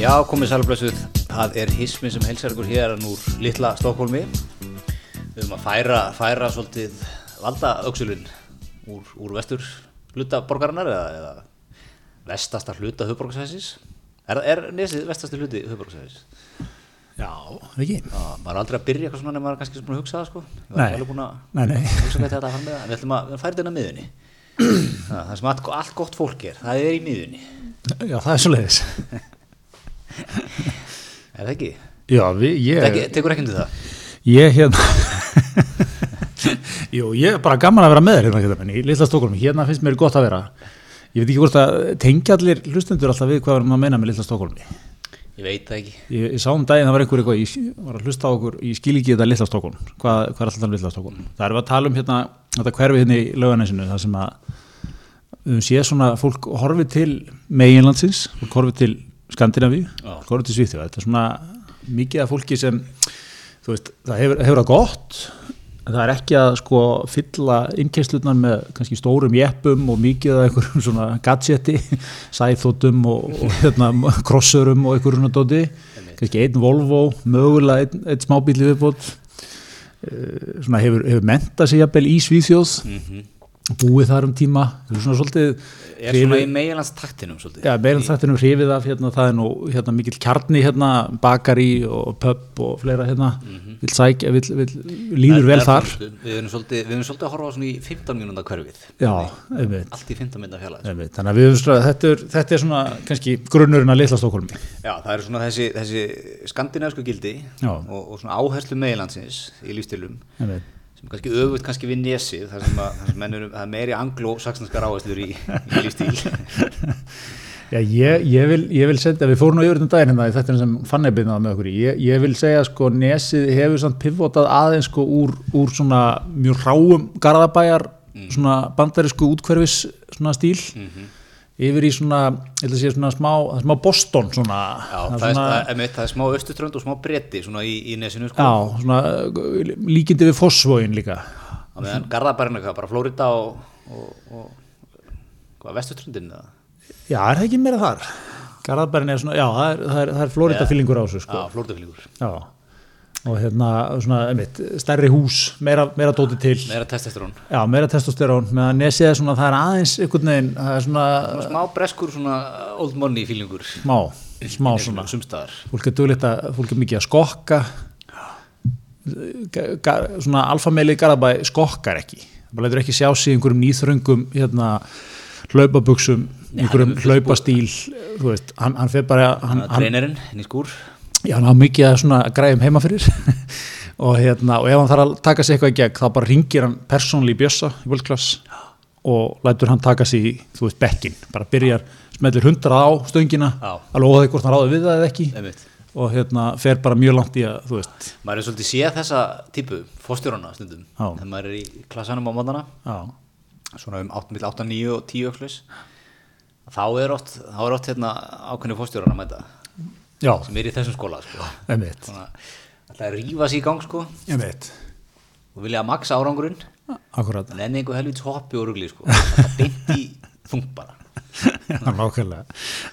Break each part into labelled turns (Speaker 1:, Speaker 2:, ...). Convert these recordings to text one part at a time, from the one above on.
Speaker 1: Já, komið sælblössuð, það er hismi sem helsar ykkur hér úr litla Stokkólmi Við höfum að færa, færa svolítið valda auksulun úr, úr vestur hluta borgarinnar eða, eða vestasta hluta höfuborgarsæðis Er, er nesið vestasti hluti höfuborgarsæðis?
Speaker 2: Já, ekki?
Speaker 1: Já, maður er aldrei að byrja eitthvað svona en maður er kannski búin að hugsa það sko. Ég var alveg búin að hugsa hvað þetta var með það. En við ætlum að færa þetta miðunni Það það sem allt, allt gott fólk er, það er í miðunni
Speaker 2: Já, það er svo leiðis
Speaker 1: Er það ekki?
Speaker 2: Já, við, ég
Speaker 1: Ekki, tekur ekki undir það?
Speaker 2: Ég hérna Jú, ég er bara gaman að vera með þér hérna, hérna í litla Stokkólmi, hérna finnst mér gott að vera Ég veit ekki hvort að tengja allir hlustendur alltaf við hvað maður að meina með litla Stokkólmi
Speaker 1: Ég veit það ekki
Speaker 2: Ég, ég sá um daginn það var einhver eitthvað, ég var að hlusta á okkur í skilíki þetta litla Stokkólm, hvað, hvað er alltaf um litla Stokkólm? Það er við að tala um hérna, þetta hverfi hérna í lauganesinu, það sem að við höfum séð svona fólk horfið til meginlandsins, fólk horfið til Skandinavíu, horfið til Svíþjóð, þetta er svona mikið af fólki sem, þú veist, það hefur, hefur það gott, en það er ekki að sko fylla innkeislutnar með kannski stórum jeppum og mikið af einhverjum svona gadgeti, sæþótum og, og hérna, krossurum og einhverjum svona dóti, kannski einn Volvo, mögulega einn, einn smábíli viðbót, Eh, svona hefur, hefur mentað sig jafnvel í Svíþjóð,
Speaker 1: mm
Speaker 2: búið þar um tíma, hefur svona svolítið
Speaker 1: Er svona í meginlands taktinum svolítið
Speaker 2: en er nú hrifið af hérna, það er nú hérna, mikill kjarni hérna, bakari og pub og fleira hérna, vill sækja, vill, vill, líður vel þar.
Speaker 1: Við erum svolítið, við erum svolítið að horfa í 15 mínúnda hverfið
Speaker 2: Já,
Speaker 1: Allt í 15 mínúnda fjalla.
Speaker 2: Þannig að við höfum svona, þetta er, þetta er svona kannski grunnurinn að litla Stokkólmi.
Speaker 1: Já, það eru svona þessi, þessi skandinæsku gildi og, og svona áherslu meginlandsins í lífstilum
Speaker 2: Einmitt.
Speaker 1: Sem er kannski öfugt kannski við nesið þar sem, að, þar sem er meiri anglo-saxnanskar áherslur í, í lífstíl
Speaker 2: Já, ég, ég, vil, ég vil senda, við fórum nú yfir þetta daginn hérna þetta sem fann er byrnað með okkur ég, ég vil segja sko nesið hefur samt pivotað aðeins sko úr, úr svona mjög ráum garðabæjar, svona bandarísku útkverfis svona stíl yfir í svona, ég ætla að segja svona smá, það smá Boston svona,
Speaker 1: Já,
Speaker 2: það
Speaker 1: það,
Speaker 2: er
Speaker 1: er,
Speaker 2: svona,
Speaker 1: það, er, það smá östutrönd og smá bretti svona í, í nesinu sko.
Speaker 2: Já, svona líkindi við Fossvóin líka.
Speaker 1: Á meðan Garðabærin eitthvað, bara Flórida og, og, og hvað, vestutröndin eða?
Speaker 2: Já, er það ekki meira þar? Garðabærin er svona, já, það er, það er, það er Florida fyllingur á þessu sko.
Speaker 1: Já, Flóridafílingur
Speaker 2: Já, og hérna svona, einmitt, stærri hús, meira, meira dóti til.
Speaker 1: Meira testosterón.
Speaker 2: Já, meira testosterón, meðan nesið er svona, það er aðeins einhvern veginn, það er svona
Speaker 1: smá breskur svona old money fílingur
Speaker 2: smá, smá svona. fólk er duglegt að, fólk er mikið að skokka. Ga- ga- svona alfameili Garðabæ skokkar ekki. Það bara leitur ekki sjá sig einhverjum nýþröngum hérna hlaupabuxum einhverjum hlaupastíl þú veist, hann, hann fer bara hann, hann,
Speaker 1: treinerinn inn í skúr
Speaker 2: Já, hafa mikið að svona græðum heima fyrir. Og, hérna, og ef hann þarf að taka sig eitthvað í gegn þá bara ringir hann persónli í bjössa í World Class og lætur hann taka sig í, þú veist, bekkin bara byrjar, smellir hundra á stöngina alveg óþæg hvort hann ráði við það eða ekki.
Speaker 1: Einmitt.
Speaker 2: Og hérna fer bara mjög langt í að, þú veist.
Speaker 1: Maður er svolítið séð þessa típu fórstjórana stundum. Þegar maður er í klassanum á mótana. Svona um 8, 8 9 og 10 öxlis. Þá er oft, þá er oft hérna ákveðni fórstjórana að mæta
Speaker 2: já,
Speaker 1: sem er í þessum skóla sko. alltaf að rífa sér í gang sko. Og vilja að maksa árangurinn
Speaker 2: akkurat.
Speaker 1: En enn einhver helvits hoppi og rugli sko. það beint í þung bara.
Speaker 2: Já, nákvæmlega,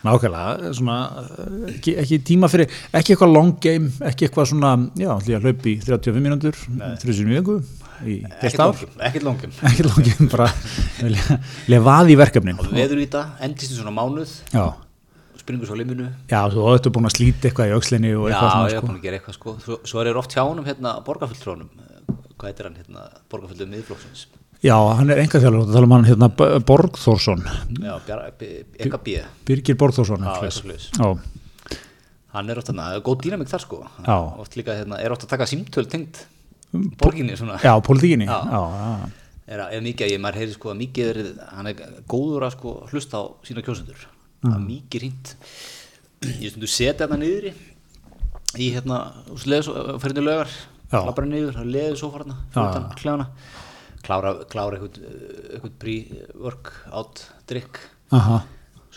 Speaker 2: nákvæmlega svona, ekki, ekki tíma fyrir ekki eitthvað long game, ekki eitthvað svona já, að hlaupa í 35 mínútur 30 mínútur í heilt
Speaker 1: ekkert
Speaker 2: ár.
Speaker 1: longum, ekkert longum
Speaker 2: ekki long game, bara í verkefnin.
Speaker 1: Og veður í þetta, endist í svona mánuð.
Speaker 2: Já,
Speaker 1: springur svo liminu.
Speaker 2: Já, þú áttu búin að slíta eitthvað í aukslinni og
Speaker 1: já,
Speaker 2: eitthvað
Speaker 1: ég
Speaker 2: svona
Speaker 1: er
Speaker 2: sko.
Speaker 1: búin að gera eitthvað sko. Svo, svo er ég oft hjá honum hérna borgarfulltrónum hvað heitir hann hérna borgarfulltrónum miðflóksins
Speaker 2: já, hann er enga þjálfur, þú tala um hann hérna Borgþórsson,
Speaker 1: já, Bjar- B- Eka B.
Speaker 2: Birgir Borgþórsson
Speaker 1: Já,
Speaker 2: eitthvað já,
Speaker 1: hann er oft er góð dýnamík þar sko.
Speaker 2: Já.
Speaker 1: oft líka hérna, er oft að taka símtöl tengt borginni svona.
Speaker 2: Já, pólitíkinni.
Speaker 1: Já.
Speaker 2: já, já,
Speaker 1: er, að- mikið að ég, maður heyri sko að mikið er, hann er góður að sko hlusta á sína kjósendur það er mikið hreint ég stundu setja hérna niður í hérna, fyrir lögar labra niður, það leður svo farna
Speaker 2: Já,
Speaker 1: utan kljána klára, klára eitthvað, eitthvað pre-work out drikk
Speaker 2: aha.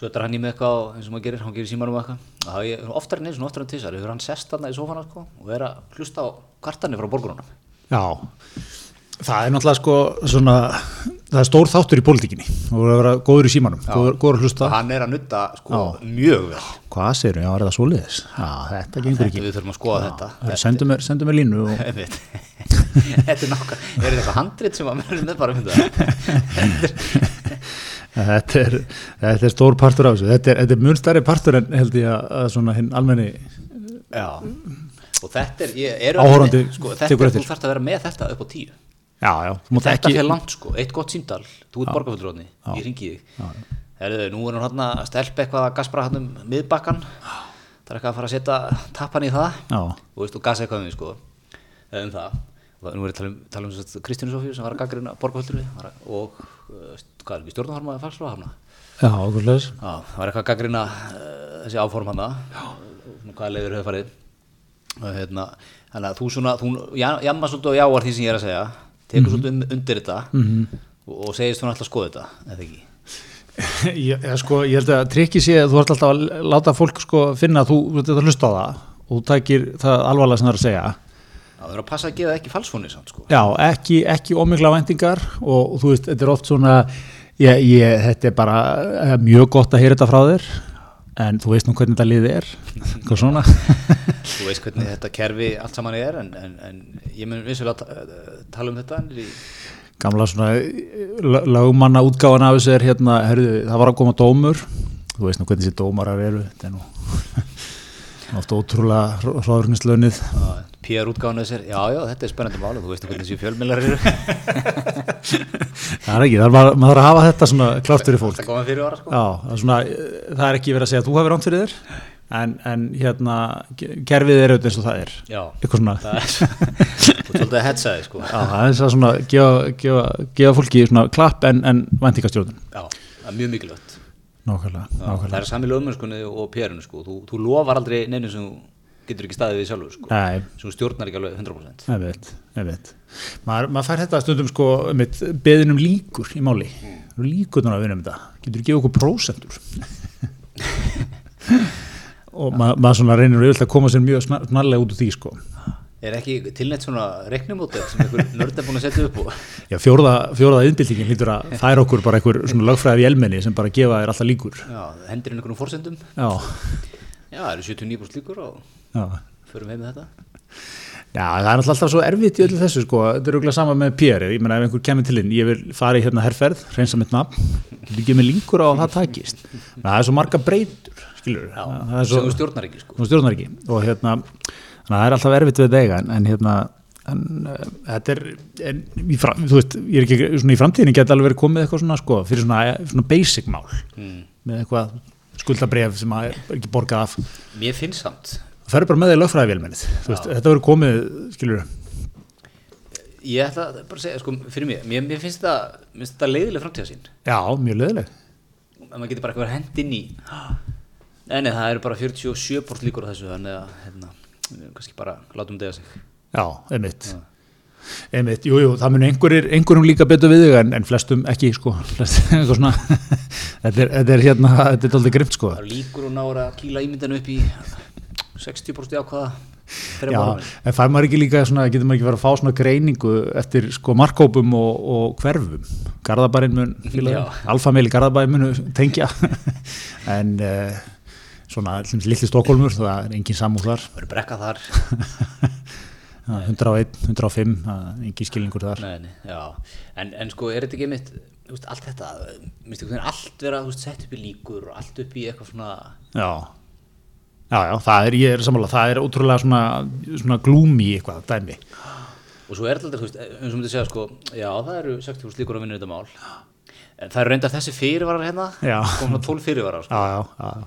Speaker 1: Svo er hann í með eitthvað á- eins og maður gerir, hann gerir símanum og eitthvað. Og það er oftar en eins og oftar en tísar hefur hann sest þarna í sófana sko, og er að hlusta á kvartanir frá borgrunum
Speaker 2: Já, það er náttúrulega sko svona það er stór þáttur í pólitíkinni og það er að vera góður í símanum, góður, góður að hlusta.
Speaker 1: hann er að nutta sko, mjög vel.
Speaker 2: Hvað segir Já, er það svoleiðis? Já, þetta gengur ekki.
Speaker 1: við þurfum að skoða þetta.
Speaker 2: Það er- Sendu mér, sendu mér línu og
Speaker 1: þetta er nákvæm er þetta eitthvað handrit sem að mér er bara finna
Speaker 2: þetta er, þetta er stór partur af þessu. Þetta er, þetta er mun stærri partur en held ég að, að svona hinn almenni,
Speaker 1: já. Og þetta er, ég er
Speaker 2: Áhorfandi
Speaker 1: sko, þetta er, þú þarft að vera með þetta upp á tíu
Speaker 2: já, já, þú
Speaker 1: þetta
Speaker 2: ekki,
Speaker 1: fyrir langt sko, eitt gott símdal þú ert borgarfullróðni, ég ringi þig. Herðu, nú er hann hann að stelpa eitthvað að gaspra hann um miðbakkan það er eitthvað að fara að setja tappan í það.
Speaker 2: Já,
Speaker 1: og veist, og gasa eitthvað um því sko. Eða um það. Nú er ég að tala um, tala um Kristínu Sofíu sem var að gaggrina borgarfullróði og uh, hvað er ekki stjórnarharma eða
Speaker 2: já.
Speaker 1: Já, það var eitthvað að gaggrina uh, þessi áform hana og hvaða leiður hefur farið hérna, að þú svona þú ja- jamma svolítið og jáar því sem ég er að segja tekur svolítið undir þetta og, og segist hún alltaf að skoða þetta eða ekki?
Speaker 2: Ég, ég, sko, ég held að trikki sé að þú ert alltaf að láta fólk sko finna að þú þú ert að hlusta á það og þú tækir það alvarlega sem það er að segja.
Speaker 1: Já, það er að passa að gefa ekki falsfónir samt sko.
Speaker 2: Já, ekki, ekki ómikla væntingar og, og þú veist, þetta er oft svona ég, ég, þetta er bara eh, mjög gott að heyra þetta frá þér en þú veist nú hvernig þetta liðið er. Hvað svona.
Speaker 1: Þú veist hvernig þetta kerfi allt saman er en, en, en ég mun vissulega eh, tala um þetta í
Speaker 2: gamla svona la- lagmanna útgáfan af þessu er hérna, herðu, það var að koma dómur. Þú veist nú hvernig þessi dómarar eru þetta er nú oft ótrúlega hróðurnislaunnið
Speaker 1: PR útgáðan þessir, já já þetta er spennandi mál og þú veist hvernig þessi fjölmillar eru.
Speaker 2: Það er ekki, það er bara, maður þarf að hafa þetta svona klárt fyrir fólk.
Speaker 1: Fyrir ára sko.
Speaker 2: Já, það er, svona, það er ekki verið að segja að þú hafi ránt fyrir þér en, en hérna kerfið er auðvitað eins og það er.
Speaker 1: Já, það er svolítið að hetsa þig sko.
Speaker 2: Já, það er svona gefa, gefa, gefa fólki svona klapp en, en væntingastjórnun
Speaker 1: já, það er mjög mikilvægt.
Speaker 2: Nákvæmlega,
Speaker 1: Já, það
Speaker 2: nákvæmlega
Speaker 1: er sami lögmennskunni og PR-inu sko. þú, þú lofar aldrei neinu sem getur ekki staðið við sjálfur sko. Sem stjórnar ekki alveg 100%
Speaker 2: ég veit, ég veit maður, maður fær þetta stundum sko með beðinum líkur í máli mm. líkurnar að vinna um þetta getur ekki okkur prósentur og ma maður svona reynir að koma sér mjög snar- snarlega út úr því sko
Speaker 1: er ekki tilnætt svona reiknumótel sem einhver nörd er búin að setja upp og
Speaker 2: Já, fjórða, fjórða innbyltingin hlýtur að færa okkur bara einhver svona lögfræði vélmenni sem bara gefa þér alltaf líkur.
Speaker 1: já, hendur inn einhvernum fórsendum
Speaker 2: Já,
Speaker 1: já, það eru 79% líkur og. Förum heim með þetta?
Speaker 2: Já, það er alltaf svo erfitt í öllu þessu sko, þetta er auðvitað sama með PR, ég meina ef einhver kemur til inn, ég vil fara í hérna herrferð, reynsa mitt nafn, getur ekki með líkur á að það takist. Það er svo marga breytur, skilur,
Speaker 1: já,
Speaker 2: það er svo,
Speaker 1: þú stjórnar ekki sko.
Speaker 2: þú stjórnar ekki. Og hérna, það er alltaf erfitt við dega en, en hérna, en uh, þetta er, en, fram, þú veist, ég er ekki, svona í framtíðinni geti alveg verið komið eitthvað svona sko, fyrir svona, svona basic mál,
Speaker 1: mm.
Speaker 2: með eitthvað skuldabref sem er ekki borgað af.
Speaker 1: Mér finnst samt
Speaker 2: er bara með því lögfræðivélmennið þetta verður komið, skilur
Speaker 1: ég ætla að bara segja, sko, fyrir mér mér, mér finnst þetta, leiðileg framtíðasín
Speaker 2: já, mjög leðileg
Speaker 1: að maður getur bara eitthvað hend inn í. Nei, það eru bara 47% líkur á þessu þannig að, hérna, kannski bara látum dega sig.
Speaker 2: Já, einmitt. Einmitt, jú, jú, það mun einhverjir einhverjum líka betur við þig en, en flestum ekki, sko. Flest, eitthvað svona, þetta, er, þetta er hérna, þetta er aldrei grimt, sko.
Speaker 1: Líkur og nára að kýla ímyndinu upp í 60% ákvaða
Speaker 2: Já, en fær maður ekki líka svona, getur maður ekki verið að fá svona greiningu eftir sko markkópum og, og hverfum? Garðabærin mun,
Speaker 1: Já.
Speaker 2: alfameili Garðabærin mun tengja. En uh, svona litli Stokkólmur, það er engin samúð þar.
Speaker 1: Það eru brekka þar.
Speaker 2: 101, 105, það er engin skilningur þar.
Speaker 1: Nei, nei, en, en sko er þetta ekki mitt veist, allt þetta, minnst ekki allt vera veist, sett upp í líkur og allt upp í eitthvað svona
Speaker 2: Já, já, já, það er, ég er sammála, það er ótrúlega svona, svona glúmi eitthvað, dæmi
Speaker 1: og svo er þetta, þú veist, eins og myndi segja sko, já það eru 60% líkur að vinna þetta mál en það eru reyndar þessi fyrirvarar hérna komna 12 fyrirvarar sko.
Speaker 2: já, já, já.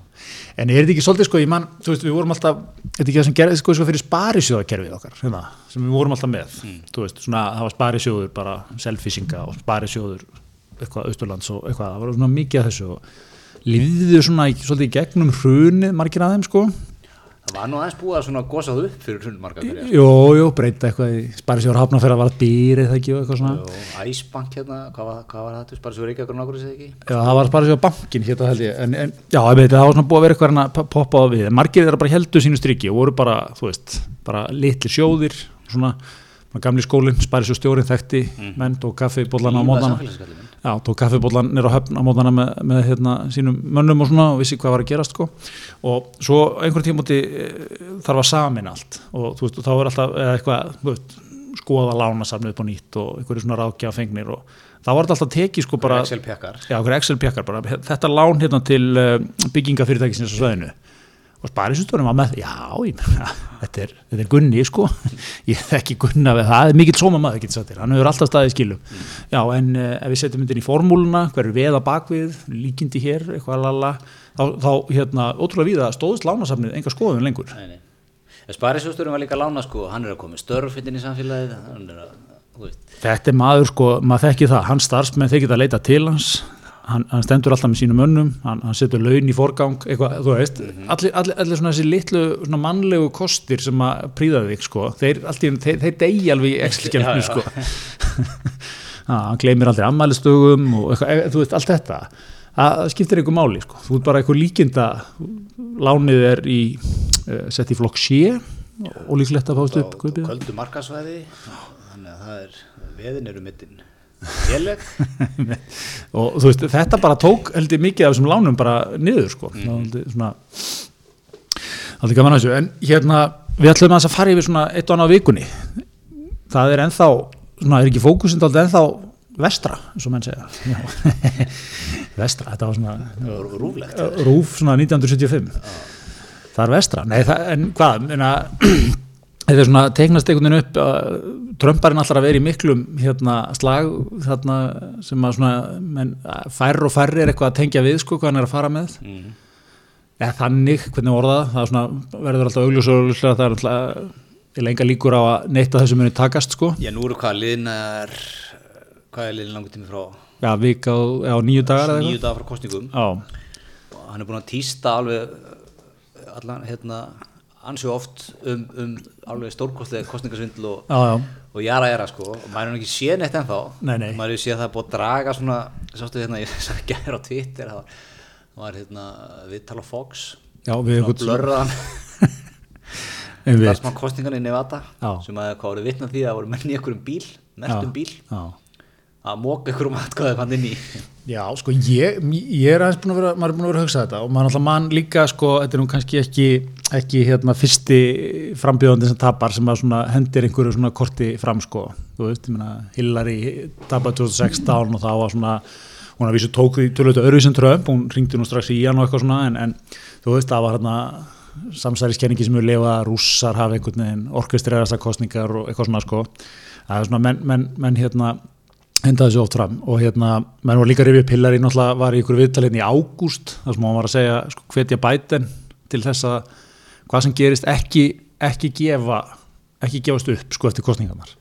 Speaker 2: En er þetta ekki svolítið sko, ég man, þú veist, við vorum alltaf, er þetta ekki það sem gerði sko, sko fyrir sparisjóðakerfið okkar, hérna, sem við vorum alltaf með, þú veist, svona, það var sparisjóður bara selfisinga og sparisjóður eitthvað var svona svolítið í gegnum hrunið, margir þeim sko,
Speaker 1: það var nú aðeins búið að svona gosað upp fyrir hrund marga hverja
Speaker 2: jú, jú, breyta eitthvað sparisjóður hafna fyrir að vara býrið það ekki og eitthvað svona.
Speaker 1: og Æsbank hérna, hvað var, hvað var þetta svo reykja okkur nákvæmlega séð ekki?
Speaker 2: Já, það var á bankin hérna held ég, en, en já, það var svona búið að vera eitthvað að poppa á við, margir þeirra bara heldu sínu striki og voru bara, þú veist, bara litli sjóðir, svona, gamli skólinn, spæri svo stjórin þekkti menn, tók kaffibóllan á mótana. Já, tók kaffibóllan nýr á höfn á mótana með, með hérna, sínum mönnum og svona og vissi hvað var að gerast sko. og svo einhvern tímúti þarf að samin allt. Og þú veist, og þá er alltaf eitthvað, veist, skoða lánasafni upp á nýtt og einhverju svona ráðgjafa fengnir og þá var alltaf tekið sko bara já, Excel pjakkar bara, þetta lán hérna til uh, byggingafyrirtækisins á sveðinu og sparisjóstunum var með, já, ég meina þetta er, þetta er Gunni, sko. Ég þekki Gunna, við, það er mikill sóma maður hann hefur alltaf staðið skilum. Já, en uh, ef við setjum myndin í formúluna hver er veða bakvið, líkindi hér eitthvað lala, þá, þá hérna, ótrúlega víða stóðist lánasafnið enga skoðun lengur.
Speaker 1: Nei, nei. Sparisjóðsturinn var líka að lána sko, hann er að koma með störfittin í samfélagið, hann er að, þú veist,
Speaker 2: þetta er maður, sko, maður þekki það. Hans starfsmenn, þeir geta að leita til hans hann, hann stendur alltaf með sínum önnum hann, hann setur laun í forgang eitthvað, þú veist, allir, allir, allir svona þessi litlu svona mannlegu kostir sem að príða þig, sko, þeir, allir, þeir, þeir degi alveg í
Speaker 1: já.
Speaker 2: sko. Já, hann gleymir aldrei ammælistugum og eitthvað, e- þú veist, allt þetta. Það skiptir einhver máli, sko. Þú ert bara eitthvað líkinda lánið er í, uh, sett í flokk sé og líklegt að fást upp
Speaker 1: köldu markasvæði, þannig að það er, veðin eru mittin félag,
Speaker 2: og þú veist, þetta bara tók held ég mikið af þessum lánum bara niður sko, mm. það er gaman að þessu, en hérna við ætlum að fara yfir svona eitt og annað vikunni. Það er ennþá svona, er ekki fókusinn aldrei ennþá vestra, eins og menn segja? Vestra, þetta var svona
Speaker 1: rúflegt.
Speaker 2: Rúf svona 1975 það er vestra, nei það, en hvað meina, þetta er svona teiknast einhvern veginn upp að Trumparinn allar að vera í miklum hérna, slag þarna, sem að svona menn, færri og færri er eitthvað að tengja við sko, hvað hann er að fara með.
Speaker 1: Mm.
Speaker 2: eða þannig, hvernig orða það, svona, verður alltaf augljós og augljóslega það er alltaf ég lenga líkur á að neitt af þessu muni takast sko,
Speaker 1: Já, nú eru hvað liðnar, hvað er liðin langur tími frá?
Speaker 2: Já, vika og, já, nýju dagar eða
Speaker 1: nýju dagar frá kostningum
Speaker 2: já,
Speaker 1: hann er búin að týsta alveg allan, hérna, ansi oft um, um alveg stórkostlega kostningasvindl og,
Speaker 2: já, já,
Speaker 1: og jara jara sko og maður er ekki séð neitt ennþá
Speaker 2: Nei, nei.
Speaker 1: maður er séð að það er búið að draga svona sástu hérna, ég sá ekki á Twitter það var, það hérna við tala Fox
Speaker 2: já, við
Speaker 1: blörraðan
Speaker 2: einmitt.
Speaker 1: það smá kostningan í Nevada
Speaker 2: Já.
Speaker 1: sem að hvað voru vitna því að það voru menn í einhverjum bíl mertum bíl
Speaker 2: já.
Speaker 1: Að móka einhverjum atkvæðum hann inn í.
Speaker 2: Já, sko, ég, ég er aðeins búin að vera, maður er búin að vera að hugsa þetta og maður alltaf mann líka, sko, þetta er nú kannski ekki, ekki hérna fyrsti frambjóðandi sem tapar sem hendir einhverju svona korti fram, sko, þú veist, ég meina, Hillary tapar 2016 og þá var svona, hún að vísu tók því tölvöldu öðruvísinn Trump, hún ringdi nú strax í hann og eitthvað svona, en, en þú veist, það var hérna samsæriskenningi sem eru lefa rússar hafa einhvern veginn orkestræðasta kostningar og eitthvað svona, sko, það er svona menn, menn, menn hérna, henda þessu oft fram. Og hérna, menn var líka rifið pillari náttúrulega var í ykkur viðtalinn í ágúst þar sem hann var að segja, sko, hvetja bæten til þess að hvað sem gerist ekki, ekki gefa ekki gefast upp, sko, eftir kostningarnar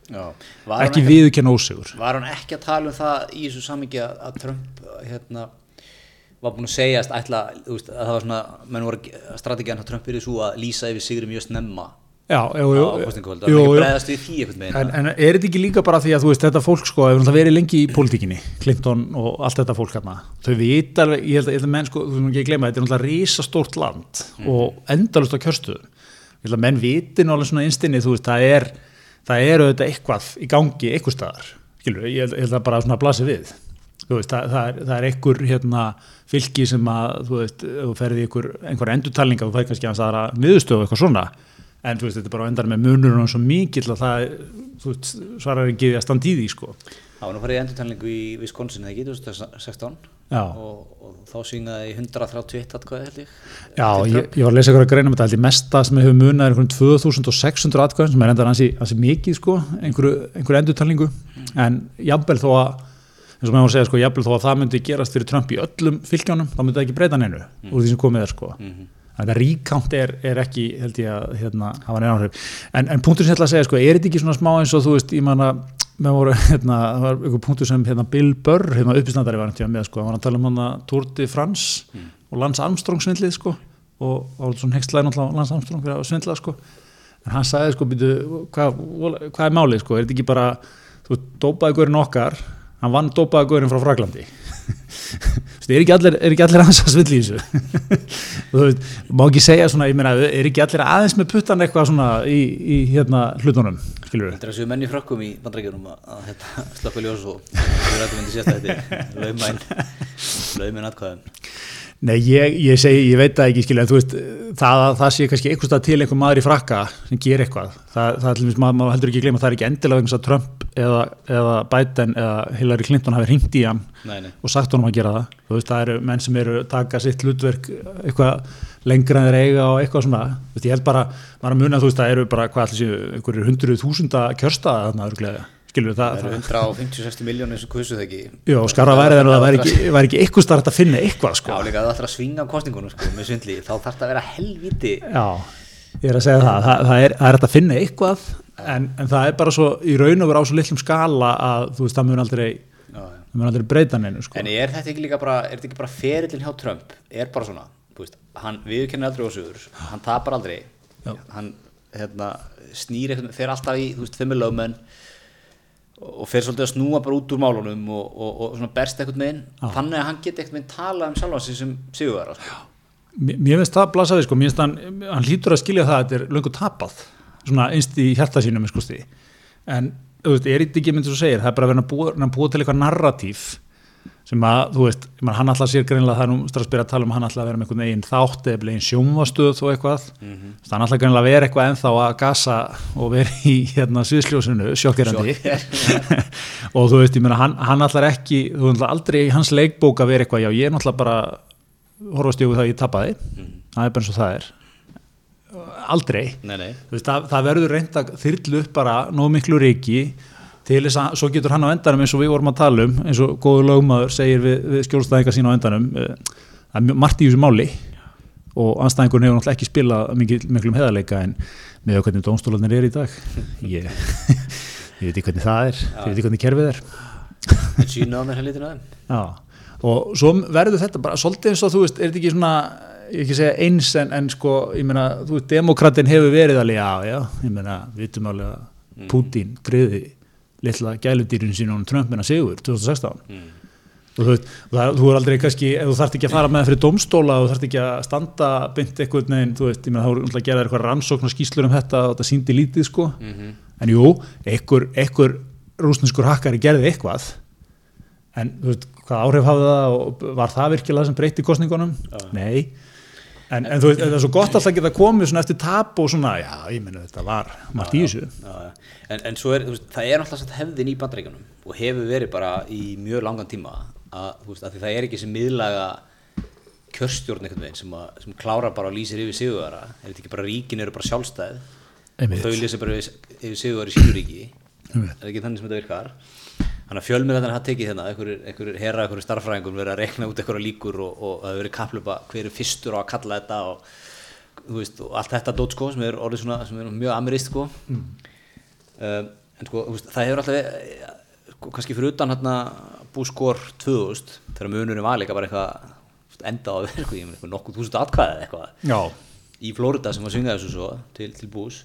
Speaker 2: ekki
Speaker 1: hann
Speaker 2: viðurkenna ósigur.
Speaker 1: Var hann ekki að tala um það í þessu samingi að, að Trump hérna var búin að segjast ætla, þú veist, að það var svona menn voru að að Trump byrði svo að lýsa yfir sigri mjög snemma
Speaker 2: já, jú, jú,
Speaker 1: á
Speaker 2: jú,
Speaker 1: að
Speaker 2: En, en er þetta ekki líka bara því að þú veist þetta fólk sko hefur náttúrulega verið lengi í pólitíkinni Clinton og allt þetta fólk hérna. Þau vita alveg, ég held að, að menn sko þú veist ekki að gleyma, þetta er náttúrulega risastórt land og endalust á kjörstuðum ég held að menn viti náttúrulega svona einstinni þú veist, það er, það er auðvitað eitthvað í gangi, eitthvað staðar skilur, ég held, ég held að bara svona blasi við. Þú veist, það, það, er, það er einhver hérna, fylki sem að þú veist, ef þú ferði einhver, einhver endurtalninga og það er kannski að það er niðurstöðu eitthvað svona en þú veist, þetta er bara á endan með munurinn og svo mikill að það, þú veist, svarar ekki að standa í því, sko.
Speaker 1: það var nú farið endurtalningu í Wisconsin eða ekki, 2016
Speaker 2: Já.
Speaker 1: og, og þá syngaði í 131 atkvæði held ég
Speaker 2: Já,
Speaker 1: til
Speaker 2: ég, ég var að lesa ykkur að greina um þetta, held ég mesta sem hefur munað er einhvern 2600 atkvæðin sem er endan ansi, ansi mikið, sko, einhverju, einhverju endurtalningu, en jafnvel þó að, eins og maður segja, sko, jafnvel þó að það myndi gerast fyrir Trump í öllum fylgjónum, þá myndi það ekki breyta neinu úr því sem komið er, sko.
Speaker 1: Mhm.
Speaker 2: Þetta ríkánt er, er ekki, held ég að, hérna, hafa neina áhrif. En, en punktur sem ég ætla að segja, sko, er þetta ekki svona smá eins og þú veist, ég manna, voru, hérna, það var einhver punktur sem, hérna, Bill Burr, hérna, uppistandari var hérna með, sko, hann var að tala um hann Tour de France og Lance Armstrong svindlið, sko, og það var svona hengstlæði náttúrulega á Lance Armstrong fyrir að svindla, sko, en hann sagði, sko, hvað, hvað er málið, sko, er þetta ekki bara, þú dópaði guðurinn okkar, hann vann dópaði guðurinn frá Fraklandi Þú veist, er ekki allir, er ekki allir aðeins að svilli í þessu? Þú veist, má ekki segja svona, ég meina, er ekki allir aðeins með puttan eitthvað svona í, í hérna hlutunum, skilur við
Speaker 1: Þetta er þessu menn í frökkum í bandrækjunum að, að hérna, slökka ljós og við rættum myndi sérst að þetta laumæn laumæn atkvæðum
Speaker 2: Nei, ég, ég segi, ég veit það ekki, skilja, en þú veist, það, það sé kannski einhvers stað til einhver maður í frakka sem ger eitthvað. Það, það er til dæmis, maður, maður heldur ekki að gleyma, það er ekki endilega vegna að Trump eða, eða Biden eða Hillary Clinton hafi ringt í hann
Speaker 1: Nei, nei,
Speaker 2: og sagt honum að gera það. Þú veist, það eru menn sem eru taka sitt hlutverk eitthvað lengra en þeir eiga og eitthvað svona. Þú veist, ég held bara, maður að muna, þú veist, það eru bara, hvað allir séu, einhverjir hundruð þúsunda kjörstaða þarna, örugglega. Skilur
Speaker 1: það
Speaker 2: það.
Speaker 1: eru 150-60 miljónir sem kusu það ekki
Speaker 2: Já, skarra væri þannig að það væri ekki, ekki eitthvað starft að finna eitthvað,
Speaker 1: Já,
Speaker 2: sko.
Speaker 1: líka að það ætlar að svinga á kostningunum sko, með svindli, þá þarf það að vera helviti
Speaker 2: Já, ég er að segja það, það, það, er, er að finna eitthvað en, en það er bara svo í raun og vera á svo litlum skala að þú veist, það mun aldrei,
Speaker 1: Já, já.
Speaker 2: það mun aldrei breyta neinu sko.
Speaker 1: En er þetta ekki líka bara, er þetta ekki bara ferillin hjá Trump, er bara svona, veist, hann viðurkennir aldrei ósugur, hann tapar aldrei,
Speaker 2: Já.
Speaker 1: hann hérna, snýr og fer svolítið að snúa bara út úr málunum og, og, og svona berst eitthvað með inn, þannig að hann geti eitthvað með tala um sjálfa sig sem sigurvara, sko.
Speaker 2: Mér finnst það blasa við, sko, mér finnst hann, hann hlýtur að skilja það að þetta er löngu tapað, svona einst í hjarta sínum, sko, en þú veist, er þetta ekki mynd sem þú segir, það er bara að vera búa til eitthvað narratív sem að, þú veist, ég hann alltaf sér greinlega það er nú strax byrja að tala um að hann alltaf að vera með einhvern veginn þátt eða einn sjónvastöð og eitthvað. Mm -hmm. hann alltaf greinlega að vera eitthvað ennþá að gasa og vera í hérna sviðsljósinu, sjokkerandi. Og þú veist, ég meina, hann, hann alltaf ekki þú veist, aldrei í hans leikbók að vera eitthvað já, ég er náttúrulega bara horfast í augu það að ég tapaði, það er bara eins og það er. Aldrei.
Speaker 1: Nei, nei,
Speaker 2: Þú veist, það, það verður reynd að þyrlu upp bara nóg miklu reiki til þess að svo getur hann á endanum eins og við vorum að tala um eins og góður lögmaður segir við, við skjólstæðinga sín á endanum eh, það er margt í þessu máli. Og anstæðingun hefur náttúrulega ekki spilað miklum heðarleika en með hvernig dómstólanir er í dag. Ég, ég veit ekki hvernig það er ég veit ekki hvernig kerfið er.
Speaker 1: En sínu á mér helvitinu að þeim.
Speaker 2: Já, og svo verður þetta bara svolítið eins og þú veist, er þetta ekki svona ég ekki segja eins en, en sko meina, þú veist, demokratin hefur verið alveg, já, já, ég meina, vitum alveg að Putin griði litla gæludýrin sín og Trumpina sigur 2016
Speaker 1: Mm.
Speaker 2: og þú það, þú er aldrei kannski ef þú þarft ekki að fara með það fyrir domstóla og þú þarft ekki að standa bynt eitthvað neginn, þú veist, ég meina, þá er alltaf að gera eitthvað rannsókn og skýslur um þetta og þetta síndi lítið, sko
Speaker 1: Mhm.
Speaker 2: en jú, einhver, rúsneskur hakkari gerði eitthvað en þú veist, hvað áhrif hafði það og var það virkilega sem breytti kostningunum? Nei en, en þú veist, það er svo gott alltaf að geta komið svona eftir tap og svona, já, ég meina þetta var margt í þessu.
Speaker 1: En, en svo er, veist, það er samt hefðin í bandreikunum og hefur verið bara í mjög langan tíma að, veist, að því það er ekki sem miðlaga kjörstjórn einhvern veginn sem, að, sem klára bara og lýsir yfir sigurvara er þetta ekki bara ríkin eru bara sjálfstæð
Speaker 2: Einmitt.
Speaker 1: og þau lýsir bara yfir, sigurvara í sínu ríki
Speaker 2: Einmitt.
Speaker 1: er ekki þannig sem þetta virkar þannig að fjölmiðlarnir hafa tekið hérna einhverjir einhver herra, einhverjir starffræðingur verið að rekna út einhverja líkur og, og það hefur verið kaplöpa hver er fyrstur á að kalla þetta og, veist, og allt þetta dót sko sem er orðið svona sem er mjög amirist sko. Um, en sko veist, það hefur alltaf sko, kannski fyrir utan hérna búskor 2000 þegar munurinn var líka bara eitthvað enda á að vera eitthvað, eitthvað nokkuð þúsund atkvæði eða eitthvað.
Speaker 2: Já,
Speaker 1: í Florida sem var svingað þessu svo til, til bús.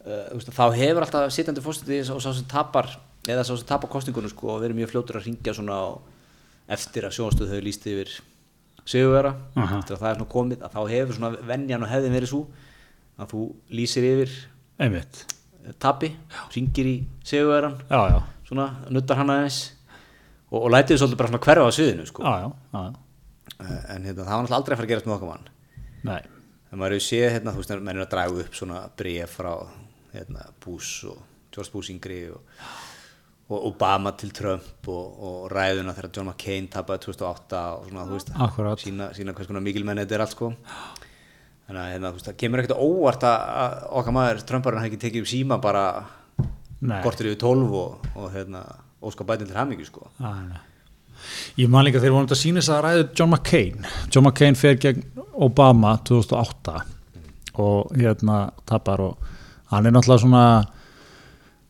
Speaker 1: Uh, veist, þá hefur alltaf sittandi fórstætti og sá sem tapar eða sá sem tapar kostingunum sko og verið mjög fljótur að ringja svona á, eftir að sjónastöð hefur líst yfir sigurvera eftir að það er svona komið að þá hefur svona venjan og hefðin verið svo að þú lýsir yfir
Speaker 2: einmitt.
Speaker 1: tapi, ringir í sigurveran
Speaker 2: Já, já,
Speaker 1: svona, nuttar hann aðeins og, og lætið svolítið bara svona hverfa á sviðinu sko.
Speaker 2: já, já, já.
Speaker 1: Eh, en hérna, það var náttúrulega aldrei að fara að gerast með okkar mann.
Speaker 2: Nei,
Speaker 1: þegar maður hefur séð hérna, þú veist, menn er að draga upp svona bréf frá hérna, Bush og George Bush yngri og, og Obama til Trump og, og ræðuna þegar John McCain tapaði 2008 og svona, þú veist,
Speaker 2: Akkúrat.
Speaker 1: sína, sína hvers konar mikilmenni þetta er allt sko þannig að hérna, þú veist, það kemur ekkert óvart að, okkar maður Trumparinn hafi ekki tekið upp síma bara
Speaker 2: nei
Speaker 1: kortir yfir 12 og, og hérna, óska bætin til hamingju sko
Speaker 2: nei. Ég man líka þegar vorum þetta að sína þess að ræðu John McCain John McCain fer gegn Obama 2008 og hérna tapar og hann er náttúrulega svona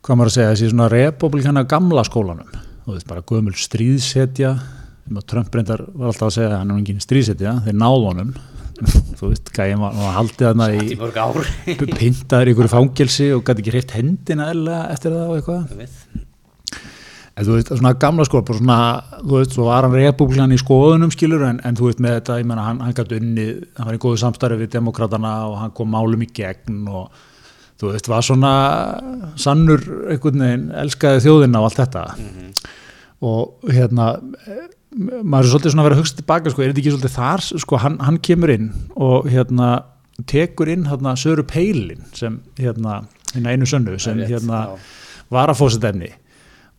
Speaker 2: hvað maður að segja, þessi svona republikana gamla skólanum, þú veist bara gömul stríðsetja að Trump reyndar var alltaf að segja að hann er engin stríðsetja þeir náðu honum. Þú veist, gæði maður var haldið þarna
Speaker 1: í
Speaker 2: pintaður í ykkur fangelsi og gæti ekki hreift hendina eftir það og eitthvað. En þú veist, svona gamla bara svona, þú veist, svo var hann republikan í skoðunum skilur, en, en þú veist með þetta, ég menna, hann, hann gæti unni, hann var í góðu samstarfi við demokratana og hann kom málum í gegn og þú veist, var svona sannur einhvern veginn, elskaði þjóðina og allt þetta og hérna, eh, maður er svolítið svona að vera að hugsa tilbaka, sko, er þetta ekki svolítið þar, sko, hann, hann kemur inn og hérna, tekur inn hérna Söru Peilin sem hérna, hérna einu sönnu sem
Speaker 1: rétt,
Speaker 2: hérna
Speaker 1: já.
Speaker 2: var að fósið efni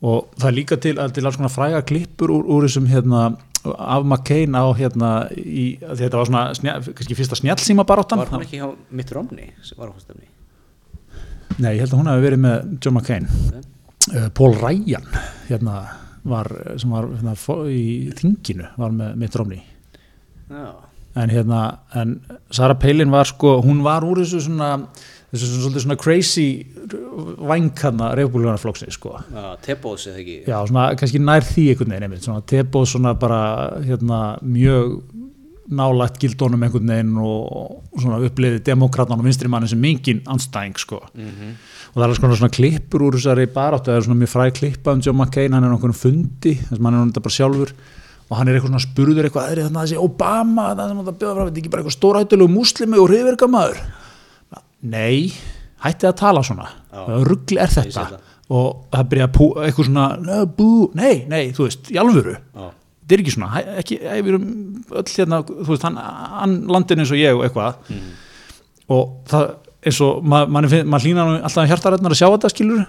Speaker 2: og það er líka til, til alls konar fræga klippur úr, úr þessum hérna af McCain á hérna í, þetta var svona, snja, kannski fyrsta snjálsíma baráttan
Speaker 1: Var hún ekki hjá Mitt Romney sem var á fórstefni?
Speaker 2: Nei, ég held að hún hefði verið með John McCain.
Speaker 1: Ok.
Speaker 2: uh, Paul Ryan hérna var, sem var hérna, í þinginu var með Mitt Romney
Speaker 1: Já,
Speaker 2: en hérna, en Sarah Palin var sko, hún var úr þessu svona þessu svona, svona crazy vænkanna reyfbúlugarnarflóksni sko.
Speaker 1: Já Tebos eða ekki?
Speaker 2: Já, svona kannski nær því einhvern veginn einmitt, svona tebóð svona bara hérna mjög nálægt gildónum einhvern veginn og svona uppliðið demokratan og vinstri manni sem mingin anstæðing sko.
Speaker 1: Mhm.
Speaker 2: og það er konar svona klippur úr þessari baráttu. Það er svona mjög fræg klippa um John McCain. Hann er okkur fundi, þess að hann er þetta bara sjálfur. Og hann er eitthvað svona spurður eitthvað það er þannig að þessi Obama, það sem hann bjóða frá þetta er ekki bara eitthvað stórættilegu muslimi og hriðverkamaður nei, hætti að tala svona.
Speaker 1: Já.
Speaker 2: ruggli er
Speaker 1: sé
Speaker 2: þetta?
Speaker 1: það.
Speaker 2: og það byrja að pú, eitthvað svona "Nei, bú, nei, nei, þú veist, í alvöru.
Speaker 1: Já,
Speaker 2: þetta er ekki svona, ekki, við erum öll hérna, þú veist, hann, hann landin eins og ég og eitthvað. Og það eins og maður hlýna alltaf hjartarætnar að sjá þetta skilur